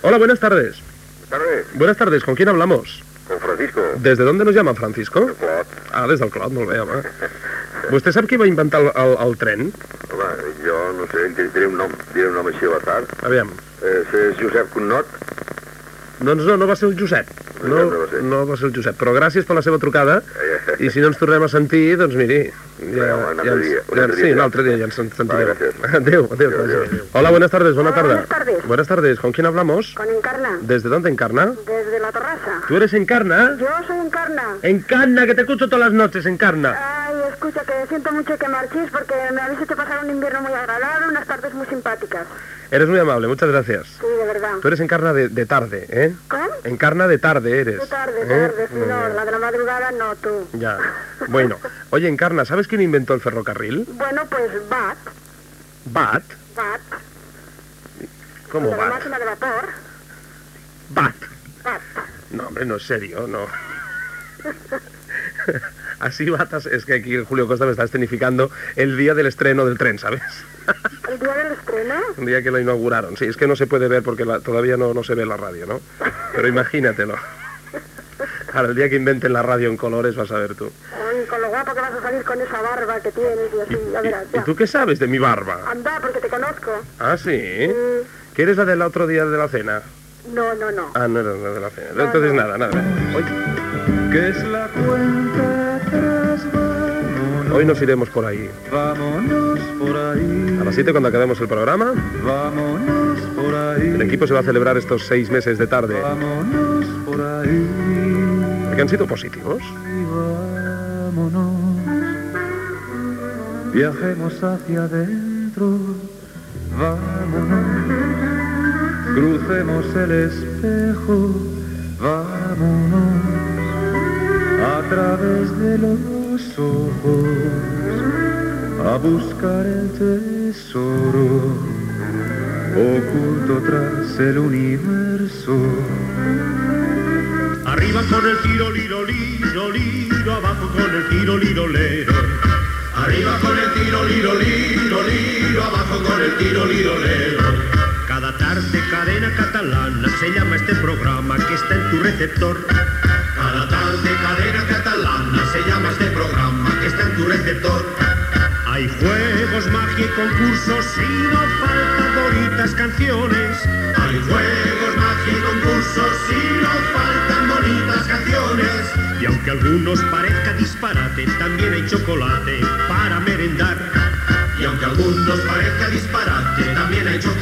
Hola, buenas tardes. tardes. Buenas tardes, ¿con quién hablamos? Con Francisco. ¿Desde dónde nos llama Francisco? Clot. Ah, des del Clot, molt bé, home. Vostè sap qui va inventar el, el, el tren? Home, jo no sé, diré un nom, diré un nom així a l'atzar. Aviam. Eh, és Josep Connot. Doncs no, no va ser el Josep. No, no va ser el Josep, però gràcies per la seva trucada i si no ens tornem a sentir, doncs miri, ja, un altre ja, ens- dia, un ja, altre sí, dia. un altre dia ja ens sentirem. Adéu, adéu. adéu. Hola, buenas tardes, buenas tardes. buenas tardes. Buenas tardes, ¿con quién hablamos? Con Encarna. ¿Desde dónde, Encarna? Desde la terraza. ¿Tú eres Encarna? Yo soy Encarna. Encarna, que te escucho todas las noches, Encarna. Ay, escucha, que siento mucho que marchís porque me habéis hecho pasar un invierno muy agradable, unas tardes muy simpáticas. Eres muy amable, muchas gracias. Sí, de verdad. Tú eres Encarna de, de tarde, ¿eh? ¿Cómo? Encarna de tarde eres. De tarde, ¿eh? tarde, sí, no, la de la madrugada no, tú. Ya. Bueno, oye, Encarna, ¿sabes quién inventó el ferrocarril? Bueno, pues Bat, Bat. Bat, ¿Cómo la Bat? máquina de vapor, Bat. Bat. No, hombre, no es serio, no. Así batas, es que aquí Julio Costa me está escenificando el día del estreno del tren, ¿sabes? El día del estreno, Un día que lo inauguraron. Sí, es que no se puede ver porque la- todavía no, no se ve la radio, ¿no? Pero imagínatelo. Ahora, el día que inventen la radio en colores vas a ver tú. Ay, con lo guapo que vas a salir con esa barba que tienes y así, ya verás, ¿Y tú qué sabes de mi barba? Anda, porque te conozco. Ah, sí. ¿Que eres la del otro día de la cena? No, no, no. Ah, no era la de la cena. Entonces nada, nada. Hoy, Que es la cuenta hoy nos iremos por ahí. vámonos por ahí, A las 7 cuando acabemos el programa, vámonos por ahí, el equipo se va a celebrar estos seis meses de tarde. vámonos por ahí, Porque han sido positivos. y vámonos. Viajemos hacia adentro, vámonos. Crucemos el espejo, vámonos. A través de los ojos, a buscar el tesoro oculto tras el universo. Arriba con el tiro, liro, liro, liro, abajo con el tiro, liro, lero. Arriba con el tiro, liro, liro, liro, abajo con el tiro, liro, lero. Cada tarde cadena catalana se llama este programa que está en tu receptor. Cada tarde cadena catalana se llama este programa que está en tu receptor. Hay juegos, magia y concursos y no faltan bonitas canciones. Hay juegos, magia y concursos y no faltan bonitas canciones. Y aunque algunos parezca disparate, también hay chocolate para merendar. Y aunque algunos parezca disparate, también hay chocolate.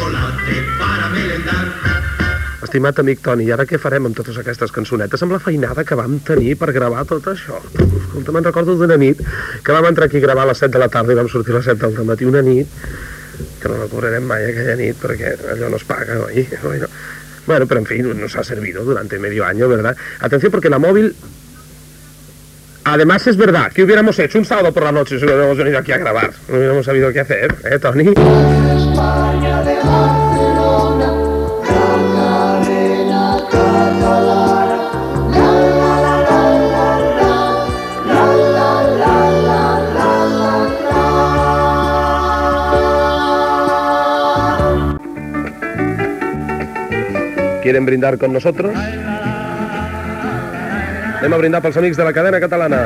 Estimat amic Toni, i ara què farem amb totes aquestes cançonetes? Amb la feinada que vam tenir per gravar tot això. Escolta, me'n recordo d'una nit que vam entrar aquí a gravar a les 7 de la tarda i vam sortir a les 7 del matí. Una nit que no la cobrarem mai aquella nit perquè allò no es paga, oi? Bueno, bueno pero en fin, nos ha servido durante medio año, ¿verdad? Atención porque la móvil... Además es verdad que hubiéramos hecho un sábado por la noche si hubiéramos venido aquí a grabar. No hubiéramos sabido qué hacer, ¿eh, Tony? España de ¿Quieren brindar con nosotros? Anem a brindar pels amics de la cadena catalana.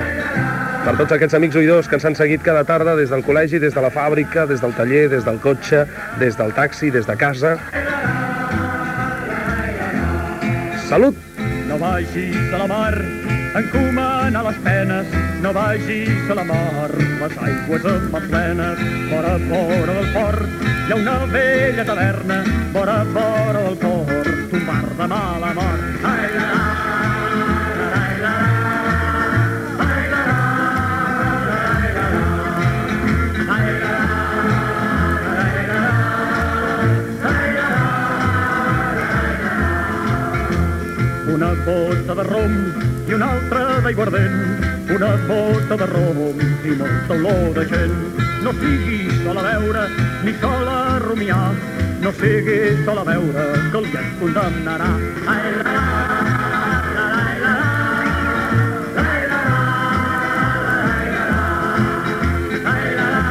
Per tots aquests amics oïdors que ens han seguit cada tarda des del col·legi, des de la fàbrica, des del taller, des del cotxe, des del taxi, des de casa. Salut! No vagis a la mar, encomana les penes, no vagis a la mar, les aigües amb plenes, fora, fora del port, hi ha una vella taverna, fora, fora del port, bar de mala mort. Ai, la, la, Una bota de rom i una altra d'aiguardent, una bota de rom i molta olor de gent. No siguis sol a veure ni sol a rumiar, no siguis sol a veure que el que et condemnarà. Ai, la, la, la, la, la, la, ai, la, la, ai, la, la, ai, la, la,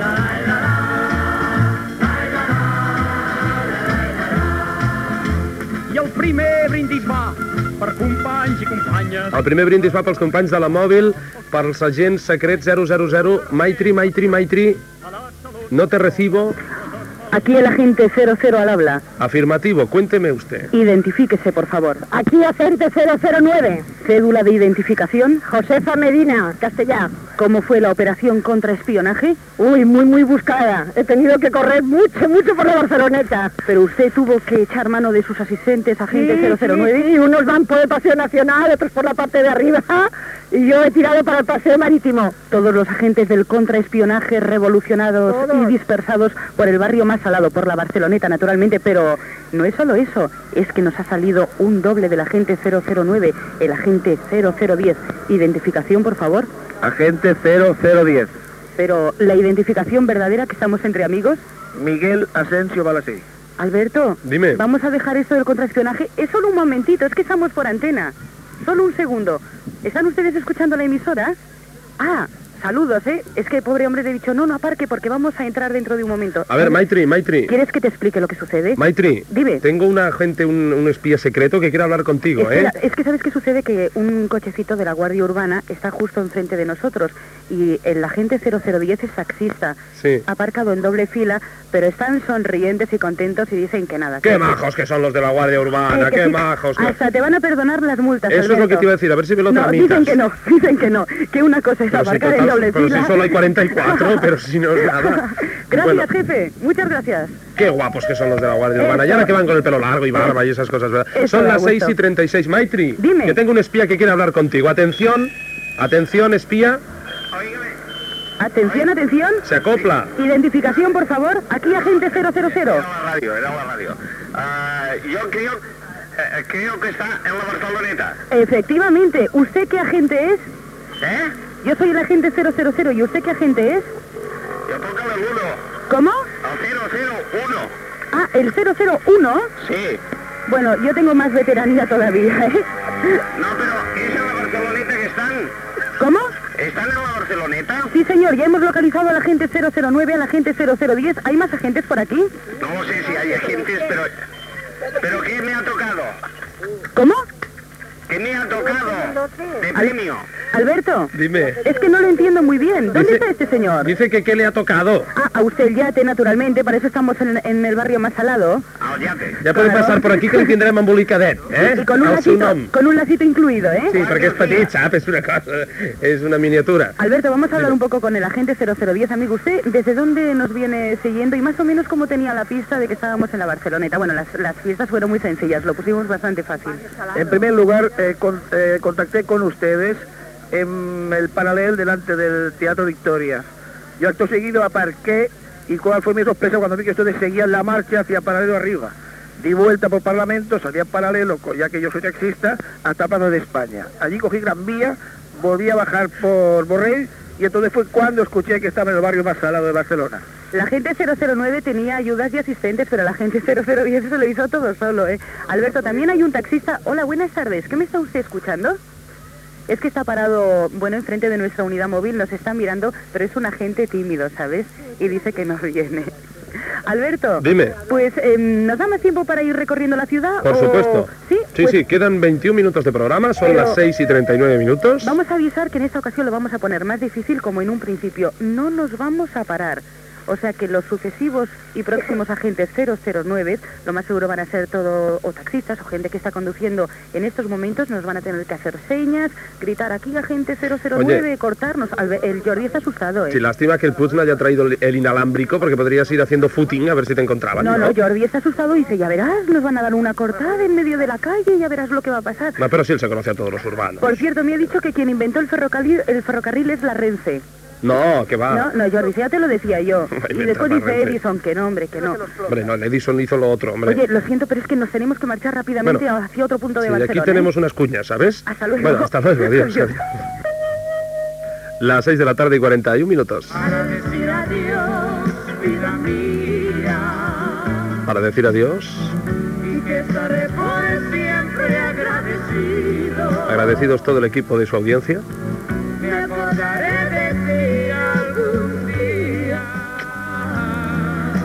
la, ai, la, la, ai, la, la. I el primer brindis va per companys i companyes. El primer brindis va pels companys de la mòbil, pels agents secrets 000, Maitri, Maitri, Maitri, no te recibo, Aquí el agente 00 al habla. Afirmativo, cuénteme usted. Identifíquese, por favor. Aquí agente 009. Cédula de identificación. Josefa Medina, Castellá. ¿Cómo fue la operación contra espionaje? Uy, muy, muy buscada. He tenido que correr mucho, mucho por la Barceloneta. Pero usted tuvo que echar mano de sus asistentes, agente Sí, 009. sí, sí, unos van por el Paseo Nacional, otros por la parte de arriba. Y yo he tirado para el Paseo Marítimo. Todos los agentes del contraespionaje revolucionados Todos. y dispersados por el barrio más salado, por la Barceloneta, naturalmente, pero no es solo eso, es que nos ha salido un doble del agente 009, el agente 0010. Identificación, por favor. Agente 0010. Pero la identificación verdadera que estamos entre amigos. Miguel Asensio Balasí. Alberto, Dime. vamos a dejar esto del contraespionaje. Es solo un momentito, es que estamos por antena. Solo un segundo. ¿Están ustedes escuchando la emisora? Ah, saludos, ¿eh? Es que pobre hombre le he dicho, no, no aparque porque vamos a entrar dentro de un momento. A ver, Maitri, Maitri. ¿Quieres que te explique lo que sucede? Maitri, Dime. tengo un agente, un, un espía secreto que quiere hablar contigo, ¿eh? Espera, es que sabes qué sucede que un cochecito de la Guardia Urbana está justo enfrente de nosotros y el agente 0010 es taxista. Sí. Aparcado en doble fila, pero están sonrientes y contentos y dicen que nada. ¡Qué que- majos que son los de la Guardia Urbana! Eh, ¡Qué majos! que- Hasta te van a perdonar las multas. Eso es lo que te iba a decir, a ver si me lo No, tramitas. dicen que no, dicen que no. Que una cosa es Pero aparcar en doble pero fila. si solo hay 44, pero si no es nada. Gracias, Bueno, jefe. Muchas gracias. qué guapos que son los de la Guardia Urbana. Y ahora que van con el pelo largo y barba y esas cosas, ¿verdad? Eso Son las gusto. 6 y 36. Maitri, Dime. que tengo un espía que quiere hablar contigo. Atención, atención, espía. Atención, atención. Se acopla. Identificación, por favor. Aquí, agente 000. la radio, era la radio. Ah, yo creo, eh, creo que está en la Barceloneta. Efectivamente. ¿Usted qué agente es? ¿Eh? Yo soy el agente 000. ¿Y usted qué agente es? Yo toco el 1, ¿Cómo? al 001. Ah, el 001. Sí. Bueno, yo tengo más veteranía todavía, ¿eh? No, pero es en la Barceloneta que están. ¿Cómo? ¿Están en la Barceloneta? Sí, señor, ya hemos localizado al agente 009, al agente 0010. ¿Hay más agentes por aquí? No sé si hay agentes, pero... ¿Pero qué me ha tocado? ¿Cómo? ¿Qué me ha tocado? De premio. Alberto, Dime. es que no lo entiendo muy bien. ¿Dónde Dice- está este señor? Dice que qué le ha tocado. Ah, a usted el yate, naturalmente, para eso estamos en, en el barrio más salado. Al yate. Ja podem passar por aquí que el tindrem embolicadet, eh? Y con un, El lacito, con un lacito incluido, ¿eh? Sí, perquè és petit, sap? És una cosa... És una miniatura. Alberto, vamos a hablar un poco con el agente 0010, amigo. ¿Usted desde dónde nos viene siguiendo y más o menos cómo tenía la pista de que estábamos en la Barceloneta? Bueno, las, las fiestas fueron muy sencillas, lo pusimos bastante fácil. En primer lugar, eh, eh, contacté con ustedes en el paralel delante del Teatro Victoria. Yo acto seguido aparqué y cuál fue mi sorpresa cuando vi que ustedes seguían la marcha hacia paralelo arriba. Di vuelta por Parlamento, salí en paralelo, ya que yo soy taxista, hasta Plaza de España. Allí cogí Gran Vía, volví a bajar por Borrell y entonces fue cuando escuché que estaba en el barrio más salado de Barcelona. La gente 009 tenía ayudas y asistentes, pero la gente 0010 se lo hizo todo solo, ¿eh? Alberto, también hay un taxista. Hola, buenas tardes. ¿Qué me está usted escuchando? Es que está parado, bueno, enfrente de nuestra unidad móvil, nos está mirando, pero es un agente tímido, ¿sabes? Y dice que nos viene. Alberto. Dime. Pues, em, ¿nos da más tiempo para ir recorriendo la ciudad? Por o- supuesto. Sí, Sí, pues sí, quedan 21 minutos de programa, son Pero- las 6 y 39 minutos. Vamos a avisar que en esta ocasión lo vamos a poner más difícil como en un principio. No nos vamos a parar. O sea que los sucesivos y próximos agentes 009, lo más seguro van a ser todo o taxistas o gente que está conduciendo en estos momentos, nos van a tener que hacer señas, gritar aquí agente 009, Oye. cortarnos. El Jordi está asustado, ¿eh? Sí, lástima que el no haya traído el- inalámbrico porque podrías ir haciendo footing a ver si te encontraban. No, no, Jordi está asustado y dice, ya verás, nos van a dar una cortada en medio de la calle, ya verás lo que va a pasar. No, pero sí él se conoce a todos los urbanos. Por cierto, me ha dicho que quien inventó el ferrocarril, el ferrocarril es la Renfe. No, que va. No, no, Jordi, ya te lo decía yo. Y después dice. Edison que no, hombre, que no. Hombre, no, el Edison hizo lo otro, hombre. Oye, lo siento, pero es que nos tenemos que marchar rápidamente Bueno, hacia otro punto de Sí, Barcelona. aquí tenemos unas cuñas, ¿sabes? Hasta luego. Bueno, hasta luego, adiós. Adiós. Las 6 de la tarde y 41 minutos. Para decir adiós, vida mía, Para decir adiós, y que estaré por siempre agradecido. agradecidos todo el equipo de su audiencia. Me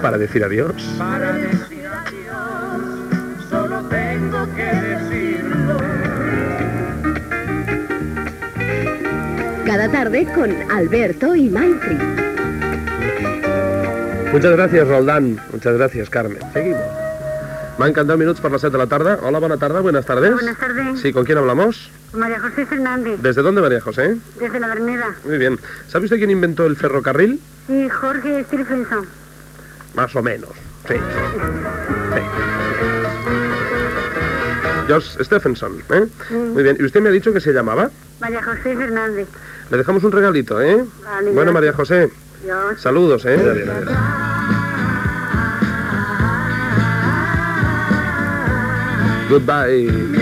Para decir adiós. Para decir adiós, solo tengo que decirlo. Cada tarde con Alberto y Maitri. Muchas gracias, Roldán. Muchas gracias, Carmen. Seguimos. Me encantado minutos por las 7 de la tarde. Hola, buena tarde, buenas tardes. Buenas tardes. Sí, ¿con quién hablamos? María José Fernández, ¿Desde dónde, María José? desde la Avenida. Muy bien. ¿Sabe usted quién inventó el ferrocarril? Y Jorge Stephenson. Más o menos. Sí. Sí. George Stephenson, ¿eh? Mm. Muy bien. ¿Y usted me ha dicho que se llamaba? María José Fernández. Le dejamos un regalito, ¿eh? Vale, bueno, gracias. María José. Dios. Saludos, ¿eh? Goodbye.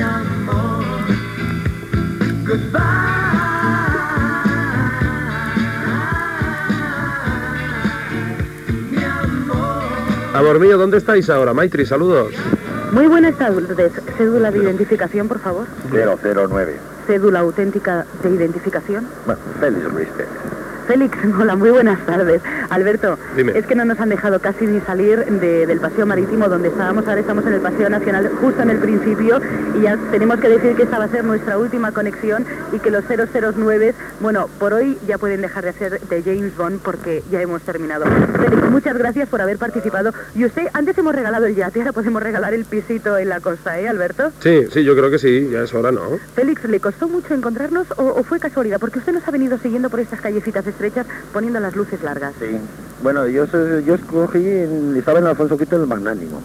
Amor mío, ¿dónde estáis ahora? Maitri, saludos. Muy buenas tardes. Cédula de identificación, por favor. 009. Cédula auténtica de identificación. Bueno, Félix Ruiz Pérez. Félix, hola, muy buenas tardes. Alberto, Dime. es que no nos han dejado casi ni salir de- del paseo marítimo donde estábamos. Ahora estamos en el paseo nacional justo en el principio y ya tenemos que decir que esta va a ser nuestra última conexión y que los 009, bueno, por hoy ya pueden dejar de ser de James Bond porque ya hemos terminado. Félix, muchas gracias por haber participado. Y usted, antes hemos regalado el yate, ahora podemos regalar el pisito en la costa, ¿eh, Alberto? Sí, sí, yo creo que sí, ya es hora, ¿no? Félix, ¿le costó mucho encontrarnos o, o fue casualidad? Porque usted nos ha venido siguiendo por estas callecitas estrechas poniendo las luces largas. Sí. Bueno, yo, yo escogí, estaba en Alfonso Quito el Magnánimo.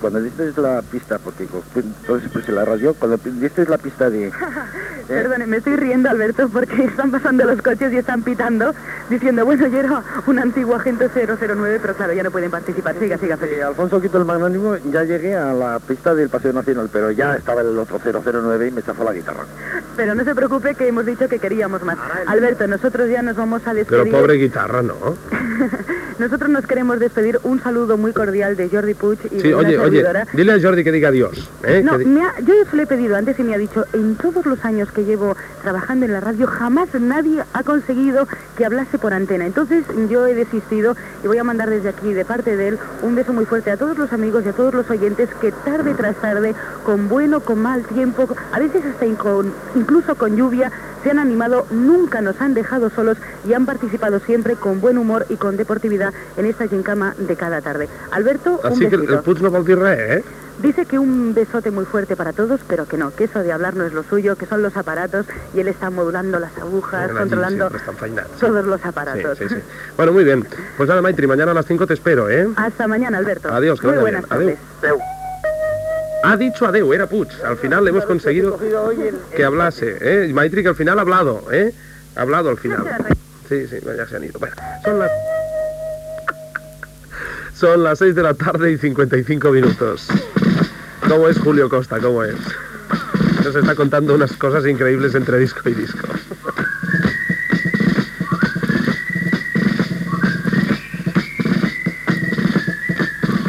Cuando diste la pista, porque co- entonces pues la rayó, cuando diste la pista de... Perdone, me estoy riendo, Alberto, porque están pasando los coches y están pitando, diciendo, bueno, yo era un antiguo agente 009, pero claro, ya no pueden participar. Siga, siga, de Alfonso Quito el Magnánimo, ya llegué a la pista del Paseo Nacional, pero ya estaba el otro 009 y me chafó la guitarra. Pero no se preocupe que hemos dicho que queríamos más. Alberto, nosotros ya nos vamos a Pero despedir. pobre guitarra, ¿no? Nosotros nos queremos despedir. Un saludo muy cordial de Jordi Puig y Sí, oye, oye, dile a Jordi que diga adiós. ¿eh? No, Que di- me ha- yo se lo he pedido antes y me ha dicho, en todos los años que llevo trabajando en la radio, jamás nadie ha conseguido que hablase por antena. Entonces yo he desistido y voy a mandar desde aquí, de parte de él, un beso muy fuerte a todos los amigos y a todos los oyentes que tarde tras tarde, con bueno, con mal tiempo, a veces hasta incluso con lluvia, se han animado, nunca nos han dejado solos y han participado siempre con buen humor y con deportividad en esta gincama de cada tarde. Alberto, un Así que besito. el Puig no vol dir ¿eh? Dice que un besote muy fuerte para todos, pero que no, que eso de hablar no es lo suyo, que son los aparatos y él está modulando las agujas, Allí controlando fainados. todos los aparatos. sí, sí. Bueno, muy bien. Pues nada, Maitri, mañana a las 5 te espero, ¿eh? Hasta mañana, Alberto. Adiós, que Muy vaya buenas bien. tardes. Ha dicho adeu, era Puig. Al final le hemos conseguido que hablase, ¿eh? Maitri que al final ha hablado, ¿eh? Ha hablado al final. Sí, sí, ya se han ido. Bueno, son las... Son las 6 de la tarde y 55 minutos. ¿Cómo es Julio Costa? ¿Cómo es? Nos está contando unas cosas increíbles entre disco y disco.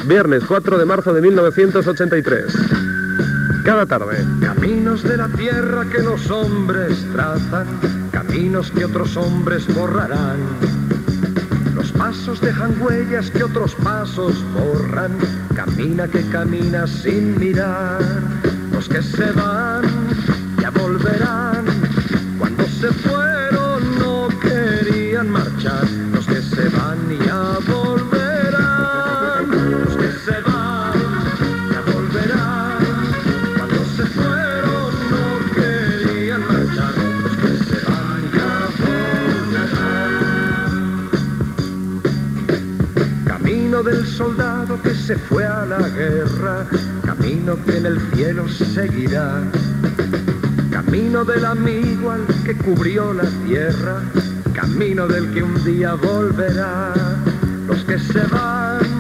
Viernes 4 de marzo de 1983. Cada tarde. Caminos de la tierra que los hombres trazan, caminos que otros hombres borrarán. Pasos dejan huellas que otros pasos borran. Camina que camina sin mirar. Los que se van ya volverán. Soldado que se fue a la guerra, camino que en el cielo seguirá. Camino del amigo al que cubrió la tierra, camino del que un día volverá. Los que se van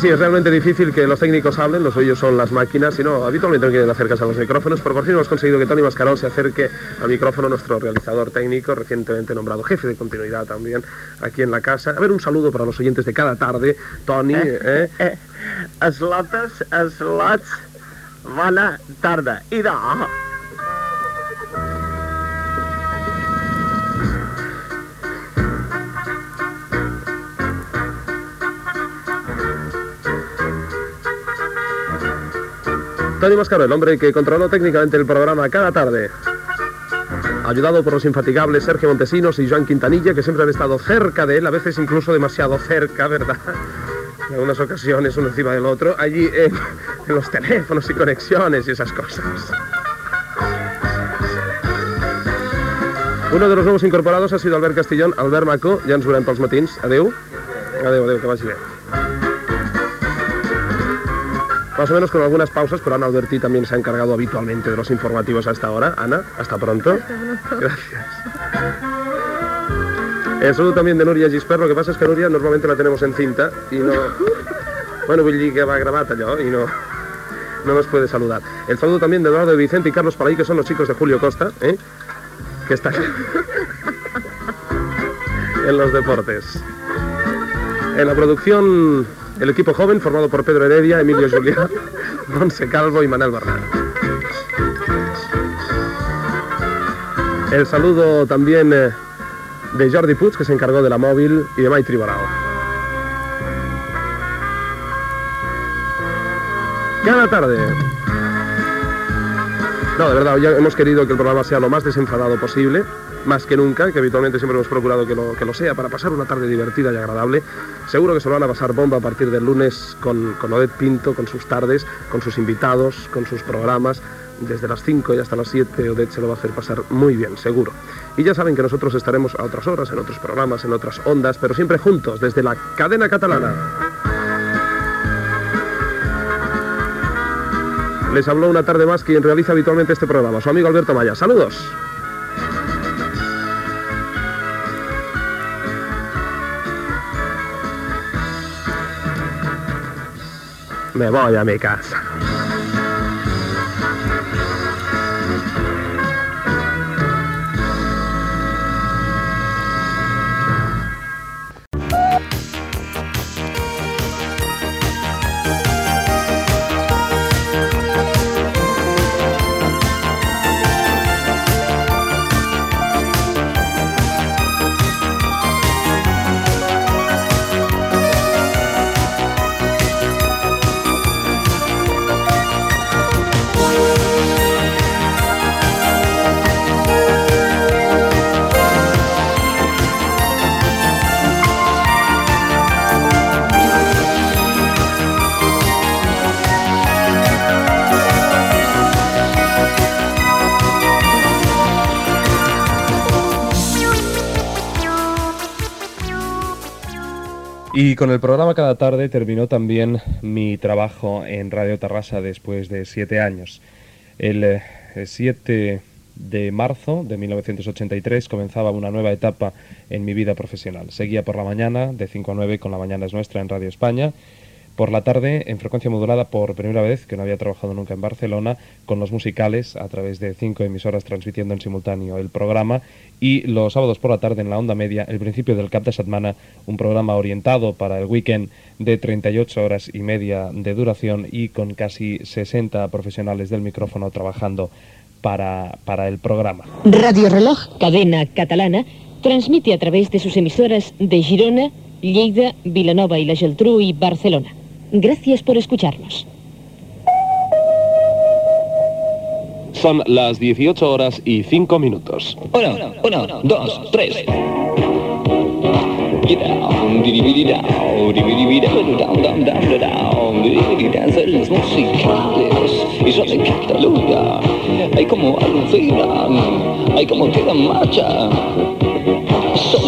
Sí, es realmente difícil que los técnicos hablen, los suyos son las máquinas, y no, habitualmente no quieren acercarse a los micrófonos, pero por fin hemos conseguido que Tony Mascarón se acerque al micrófono, nuestro realizador técnico, recientemente nombrado jefe de continuidad también aquí en la casa. A ver, un saludo para los oyentes de cada tarde, Tony. ¿eh? Slotes, slots, bona tarda. Idò. Tony Mascaro, el hombre que controló técnicamente el programa cada tarde. Ayudado por los infatigables Sergio Montesinos y Joan Quintanilla, que siempre han estado cerca de él, a veces incluso demasiado cerca, ¿verdad? En algunas ocasiones uno encima del otro, allí en, los teléfonos y conexiones y esas cosas. Uno de los nuevos incorporados ha sido Albert Castillón. Albert Maco, ja ens veurem pels matins. Adeu. Adeu, adeu, que vagi bé. Más o menos con algunas pausas, pero Ana Alberti también se ha encargado habitualmente de los informativos hasta ahora. Ana, hasta pronto. Gracias. El saludo también de Núria Gispert, lo que pasa es que Núria normalmente la tenemos en cinta y no... Bueno, vull dir que va gravat allò y no, no nos puede saludar. El saludo también de Eduardo Vicente y Carlos Palaí, que son los chicos de Julio Costa, ¿eh? que están en los deportes. En la producción, el equipo joven formado por Pedro Heredia, Emilio Juliá, Monse Calvo y Manuel Bernal. El saludo también eh, de Jordi Puig, que se encargó de la móvil, y de Maitri Borao. Cada tarde. No, de verdad, hoy hemos querido que el programa sea lo más desenfadado posible, más que nunca, que habitualmente siempre hemos procurado que lo, que lo sea, para pasar una tarde divertida y agradable. Seguro que se lo van a pasar bomba a partir del lunes con, con Odette Pinto, con sus tardes, con sus invitados, con sus programas. Desde las 5 y hasta las 7 Odette se lo va a hacer pasar muy bien, seguro. Y ya saben que nosotros estaremos a otras horas, en otros programas, en otras ondas, pero siempre juntos, desde la cadena catalana. Les habló una tarde más quien realiza habitualmente este programa, su amigo Alberto Maya. Saludos. Me voy a mi casa. Con el programa cada tarde terminó también mi trabajo en Radio Tarrasa después de siete años. El eh, 7 de marzo de 1983 comenzaba una nueva etapa en mi vida profesional. Seguía por la mañana, de 5 a 9, con La Mañana es Nuestra en Radio España. Por la tarde, en frecuencia modulada por primera vez, que no había trabajado nunca en Barcelona, con los musicales a través de cinco emisoras transmitiendo en simultáneo el programa. Y los sábados por la tarde en la onda media, el principio del cap de setmana, un programa orientado para el weekend de 38 horas y media de duración y con casi 60 profesionales del micrófono trabajando para, para el programa. Radio Reloj, cadena catalana, transmite a través de sus emisoras de Girona, Lleida, Vilanova y la Geltrú y Barcelona. Gracias por escucharnos. Son las 18 horas y 5 minutos. Uno, uno, dos, tres. Son los musicales y son de Cataluña. Hay como alucinan, hay como tiran marcha.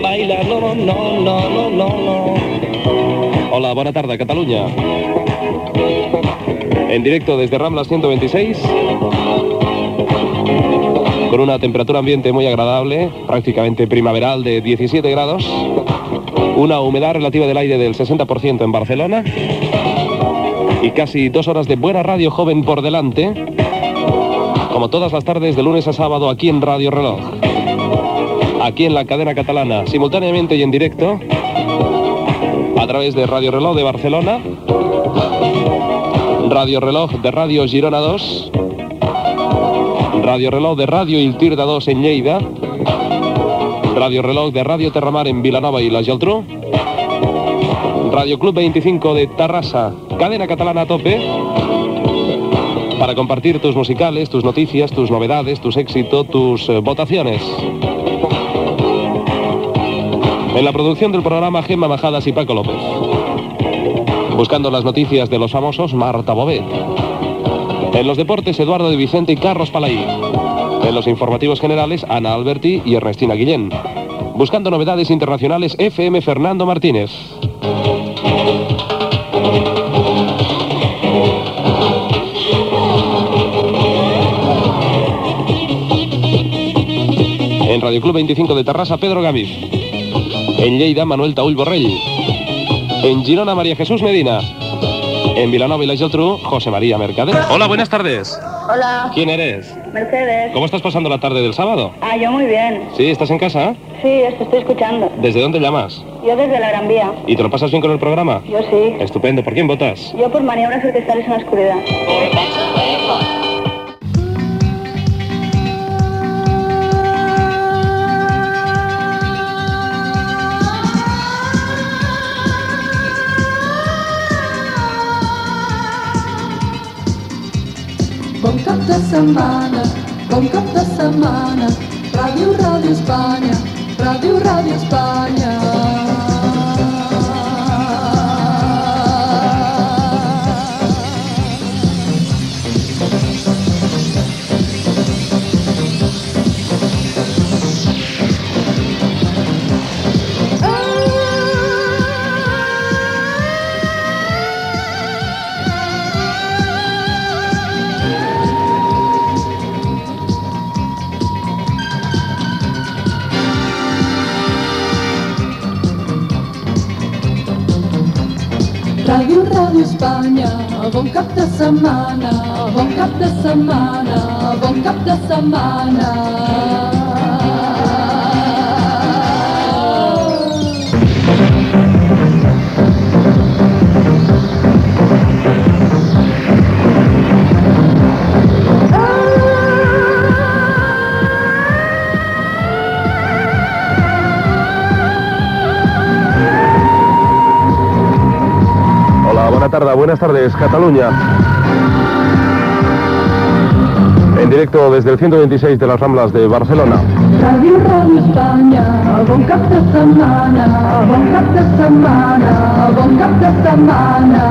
bailar. No, no, no, no, no, no. Hola, buena tarde, Cataluña. En directo desde Ramblas 126. Con una temperatura ambiente muy agradable, prácticamente primaveral de 17 grados. Una humedad relativa del aire del 60% en Barcelona. Y casi dos horas de buena radio joven por delante. Como todas las tardes de lunes a sábado aquí en Radio Reloj. Aquí en la cadena catalana, simultáneamente y en directo. A través de Radio Reloj de Barcelona. Radio Reloj de Radio Girona 2. Radio Reloj de Radio Iltirda 2 en Lleida. Radio Reloj de Radio Terramar en Vilanova y la Geltrú. Radio Club 25 de Tarrasa, cadena catalana a tope. Para compartir tus musicales, tus noticias, tus novedades, tus éxitos, tus eh, votaciones. En la producción del programa Gemma Majadas y Paco López. Buscando las noticias de los famosos Marta Bobet. En los deportes Eduardo de Vicente y Carlos Palaí. En los informativos generales Ana Alberti y Ernestina Guillén. Buscando novedades internacionales FM Fernando Martínez. En Radio Club 25 de Tarrasa, Pedro Gamiz. En Lleida, Manuel Taúl Borrell. En Girona, María Jesús Medina. En Vilanova y la Geltrú, José María Mercader. Hola, buenas tardes. Hola, ¿Quién eres? Mercedes. ¿Cómo estás pasando la tarde del sábado? Ah, yo muy bien. ¿Sí? ¿Estás en casa? Sí, esto estoy escuchando. ¿Desde dónde llamas? Yo desde la Gran Vía. ¿Y te lo pasas bien con el programa? Yo sí. Estupendo. ¿Por quién votas? Yo por maniobras orquestales en la oscuridad. Setmana, bon cap de setmana, Ràdio, Ràdio Espanya, Ràdio, Ràdio Espanya. Ràdio Espanya, bon cap de setmana, bon cap de setmana, bon cap de setmana. Tarde, buenas tardes, Cataluña. En directo desde el 126 de las Ramblas de Barcelona. Ràdio, Ràdio Espanya, bon cap de setmana, bon cap de setmana, bon cap de setmana.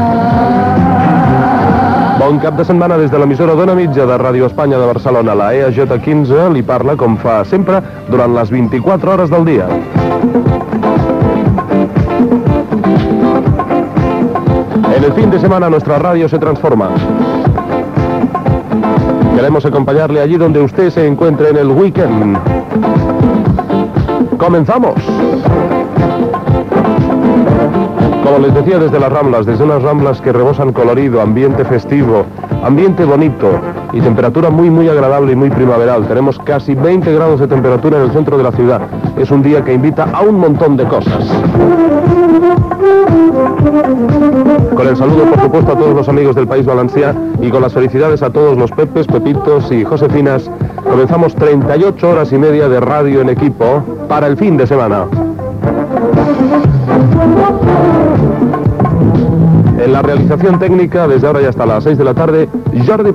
Bon cap de setmana des de l'emissora d'Ona Mitja de Ràdio Espanya de Barcelona. La E EAJ 15 li parla com fa sempre durant les 24 hores del dia. En el fin de semana nuestra radio se transforma. Queremos acompañarle allí donde usted se encuentre en el weekend. ¡Comenzamos! Como les decía desde las Ramblas, desde unas Ramblas que rebosan colorido, ambiente festivo, ambiente bonito y temperatura muy muy agradable y muy primaveral. Tenemos casi 20 grados de temperatura en el centro de la ciudad. Es un día que invita a un montón de cosas. Con el saludo, por supuesto, a todos los amigos del País Valencià y con las felicidades a todos los Pepes, Pepitos y Josefinas, comenzamos 38 horas y media de radio en equipo para el fin de semana. En la realización técnica, desde ahora y hasta las 6 de la tarde, Jordi.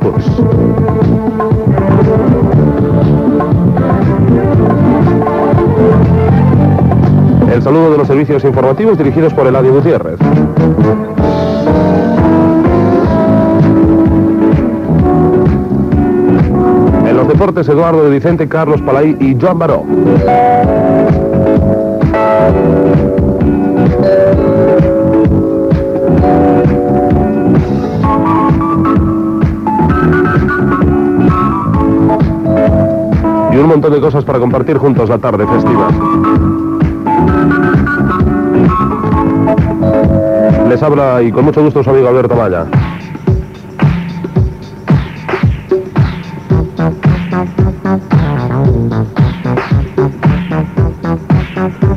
El saludo de los servicios informativos dirigidos por Eladio Gutiérrez. En los deportes, Eduardo de Vicente, Carlos Palay y Joan Baró. Y un montón de cosas para compartir juntos la tarde festiva. Les habla y con mucho gusto su amigo Alberto Maya.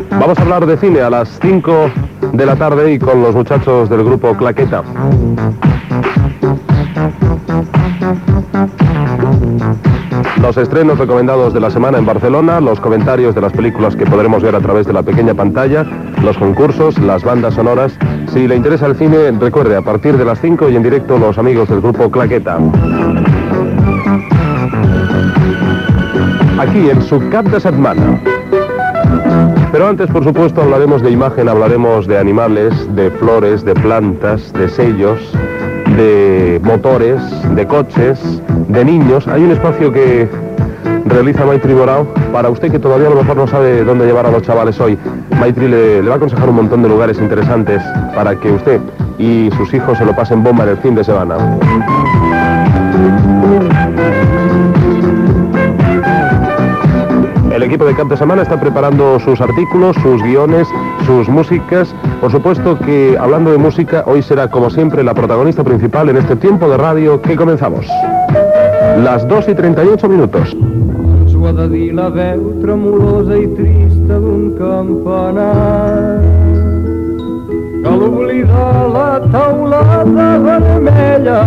Vamos a hablar de cine a las 5 de la tarde y con los muchachos del grupo Claqueta. Los estrenos recomendados de la semana en Barcelona, los comentarios de las películas que podremos ver a través de la pequeña pantalla, los concursos, las bandas sonoras. Si le interesa el cine, recuerde, a partir de las 5 y en directo los amigos del grupo Claqueta. Aquí en su cap de setmana. Pero antes, por supuesto, hablaremos de imagen, hablaremos de animales, de flores, de plantas, de sellos, de motores, de coches, de niños. Hay un espacio que realiza Maitri Morao para usted que todavía a lo mejor no sabe dónde llevar a los chavales hoy. Maitri le, va a aconsejar un montón de lugares interesantes para que usted y sus hijos se lo pasen bomba en el fin de semana. El equipo de Cap de Semana está preparando sus artículos, sus guiones, sus músicas. Por supuesto que hablando de música, hoy será como siempre la protagonista principal en este tiempo de radio que comenzamos. Las 2 y 38 minutos. La veu campanar. Cal oblidar la taulada vermella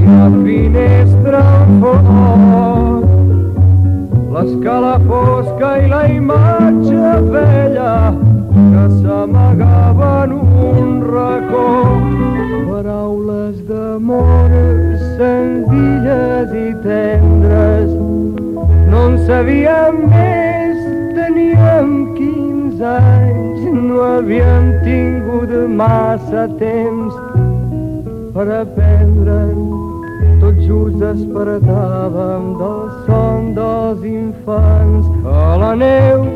i la finestra en foc. L'escala fosca i la imatge vella que s'amagava en un racó. Paraules d'amor senzilles i tendres no en sabíem més, teníem 15 anys, no havíem tingut massa temps per aprendre'n. Tots just despertàvem del son dels infants. A la neu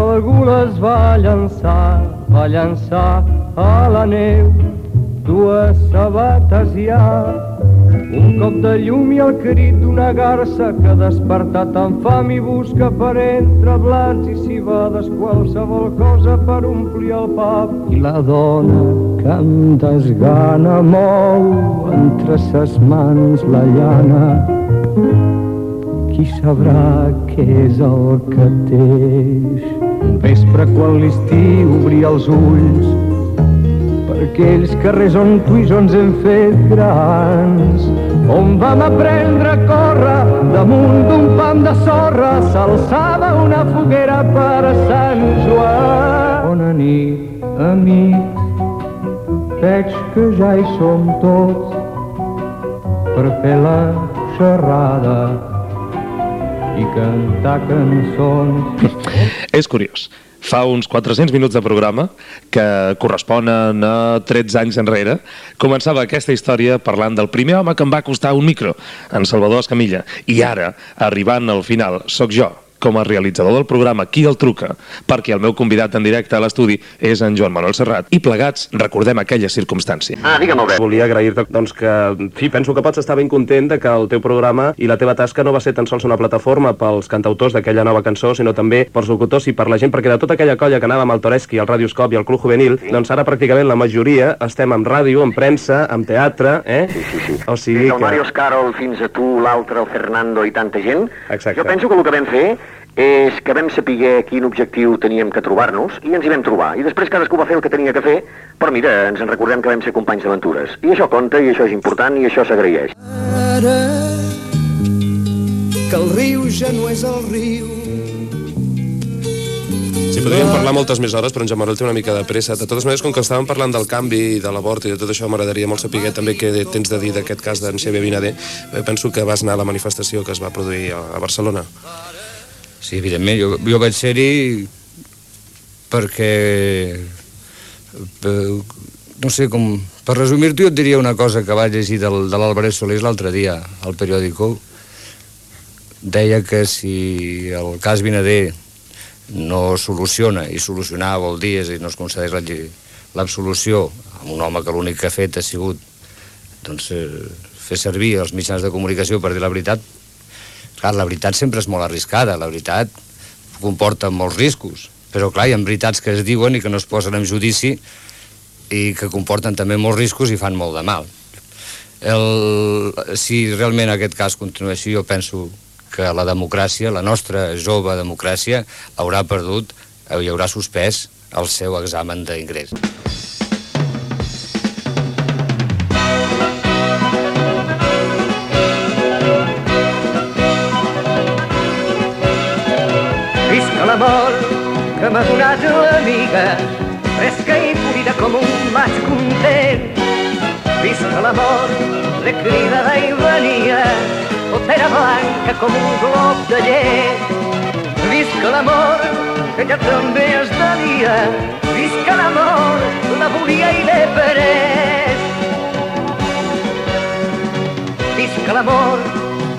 algú les va llançar, va llançar a la neu dues sabates ja un cop de llum i el crit d'una garça que despertat amb fam i busca per entre blats i cibades qualsevol cosa per omplir el pap. I la dona que amb desgana mou entre ses mans la llana qui sabrà què és el que teix. Un vespre quan l'estiu obria els ulls aquells carrers on tu i jo ens hem fet grans, on vam aprendre a córrer damunt d'un pam de sorra, s'alçava una foguera per a Sant Joan. Bona nit, amic, veig que ja hi som tots per fer la xerrada i cantar cançons. És curiós. Fa uns 400 minuts de programa, que corresponen a 13 anys enrere, començava aquesta història parlant del primer home que em va costar un micro, en Salvador Escamilla. I ara, arribant al final, sóc jo, com a realitzador del programa Qui el truca, perquè el meu convidat en directe a l'estudi és en Joan Manuel Serrat, i plegats recordem aquella circumstància. Ah, digue'm, Albert. Volia agrair-te doncs, que, en fi, penso que pots estar ben content de que el teu programa i la teva tasca no va ser tan sols una plataforma pels cantautors d'aquella nova cançó, sinó també pels locutors i per la gent, perquè de tota aquella colla que anava amb el Toreski, el Radioscop i el Club Juvenil, doncs ara pràcticament la majoria estem en ràdio, en premsa, en teatre, eh? Sí, sí, sí. O sigui Des del que... Mario Carol fins a tu, l'altre, el Fernando i tanta gent. Exacte. Jo penso que el que vam fer és que vam saber quin objectiu teníem que trobar-nos i ens hi vam trobar. I després cadascú va fer el que tenia que fer, però mira, ens en recordem que vam ser companys d'aventures. I això compta, i això és important, i això s'agraeix. Ara que el riu ja no és el riu, Sí, podríem parlar moltes més hores, però en Joan Manuel té una mica de pressa. De totes maneres, com que estàvem parlant del canvi, de l'avort i de tot això, m'agradaria molt saber també què tens de dir d'aquest cas d'en Xavier Vinader. Eh, Penso que vas anar a la manifestació que es va produir a Barcelona. Sí, evidentment, jo, jo vaig ser-hi perquè... eh, no sé, com... Per resumir-t'ho, jo et diria una cosa que vaig llegir del, de l'Alvarez Solés l'altre dia al periòdico. Deia que si el cas Vinader no soluciona, i solucionar vol dir, és a dir, no es concedeix l'absolució a un home que l'únic que ha fet ha sigut doncs, eh, fer servir els mitjans de comunicació per dir la veritat, clar, la veritat sempre és molt arriscada, la veritat comporta molts riscos, però clar, hi ha veritats que es diuen i que no es posen en judici i que comporten també molts riscos i fan molt de mal. El, si realment aquest cas continua així, jo penso que la democràcia, la nostra jove democràcia, haurà perdut eh, i haurà suspès el seu examen d'ingrés. L'amor que m'ha donat l'amiga, fresca i purida com un maig content. Visca l'amor, le cridada i venia, potera blanca com un glob de llet. Visca l'amor, que ja també es delia, visca l'amor, la volia i l'he pres. Visca l'amor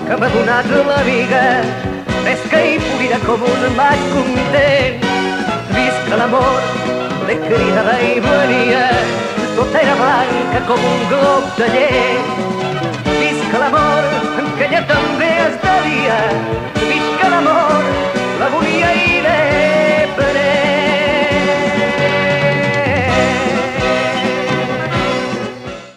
que m'ha donat l'amiga, fresca i purida com un maig content. Visca l'amor, le cridada i venia, tot era blanca com un glob de llet. Visca l'amor, que ella també es delia. Visca l'amor, la volia i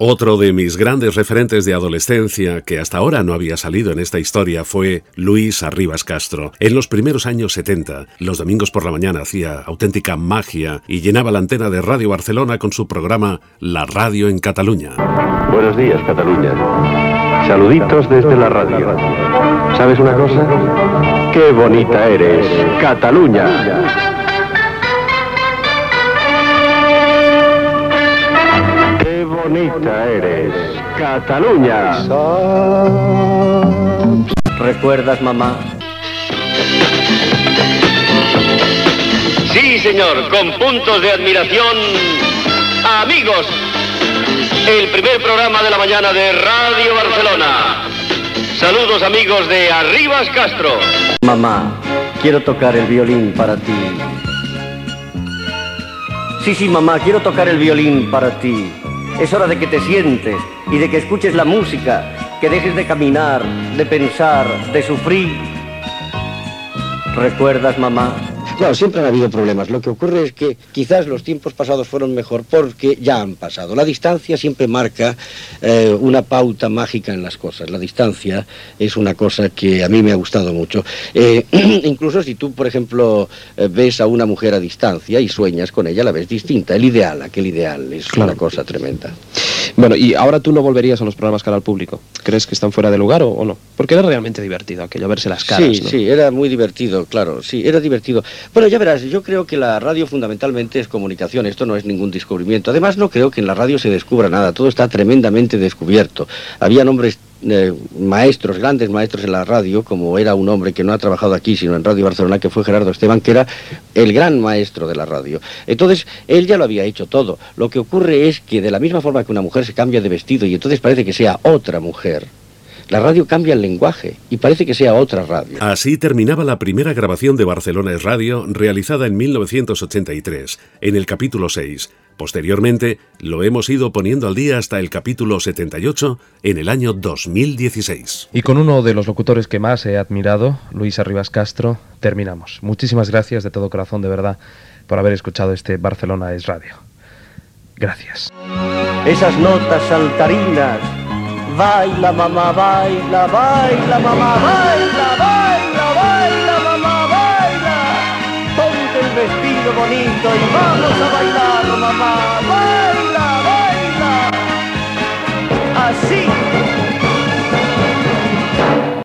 Otro de mis grandes referentes de adolescencia que hasta ahora no había salido en esta historia fue Luis Arribas Castro. En los primeros años 70, los domingos por la mañana hacía auténtica magia y llenaba la antena de Radio Barcelona con su programa La Radio en Cataluña. Buenos días, Cataluña. Saluditos desde la radio. ¿Sabes una cosa? ¡Qué bonita eres, Cataluña! Bonita eres, Cataluña! ¿Recuerdas, mamá? Sí, señor, con puntos de admiración. Amigos, el primer programa de la mañana de Radio Barcelona. Saludos amigos de Arribas Castro. Mamá, quiero tocar el violín para ti. Sí, sí, mamá, quiero tocar el violín para ti. Es hora de que te sientes y de que escuches la música, que dejes de caminar, de pensar, de sufrir. ¿Recuerdas, mamá? Claro, siempre han habido problemas. Lo que ocurre es que quizás los tiempos pasados fueron mejor porque ya han pasado. La distancia siempre marca eh, una pauta mágica en las cosas. La distancia es una cosa que a mí me ha gustado mucho. Eh, incluso si tú, por ejemplo, eh, ves a una mujer a distancia y sueñas con ella, la ves distinta. El ideal, aquel ideal, es una cosa tremenda. Bueno, y ahora tú no volverías a los programas cara al público. ¿Crees que están fuera de lugar o, o no? Porque era realmente divertido aquello, verse las caras. Sí, ¿no? sí, era muy divertido, claro, sí, era divertido. Bueno, ya verás, yo creo que la radio fundamentalmente es comunicación, esto no es ningún descubrimiento. Además, no creo que en la radio se descubra nada, todo está tremendamente descubierto. Había nombres maestros, grandes maestros en la radio, como era un hombre que no ha trabajado aquí, sino en Radio Barcelona, que fue Gerardo Esteban, que era el gran maestro de la radio. Entonces, él ya lo había hecho todo. Lo que ocurre es que de la misma forma que una mujer se cambia de vestido y entonces parece que sea otra mujer, la radio cambia el lenguaje y parece que sea otra radio. Así terminaba la primera grabación de Barcelona es Radio, realizada en 1983, en el capítulo 6. Posteriormente, lo hemos ido poniendo al día hasta el capítulo 78, en el año 2016. Y con uno de los locutores que más he admirado, Luis Arribas Castro, terminamos. Muchísimas gracias de todo corazón, de verdad, por haber escuchado este Barcelona es Radio. Gracias. Esas notas saltarinas. Baila, mamá, baila, baila, mamá, baila, baila, baila, mamá, baila. Ponte el vestido bonito y vamos a bailar, mamá, baila, baila. Así.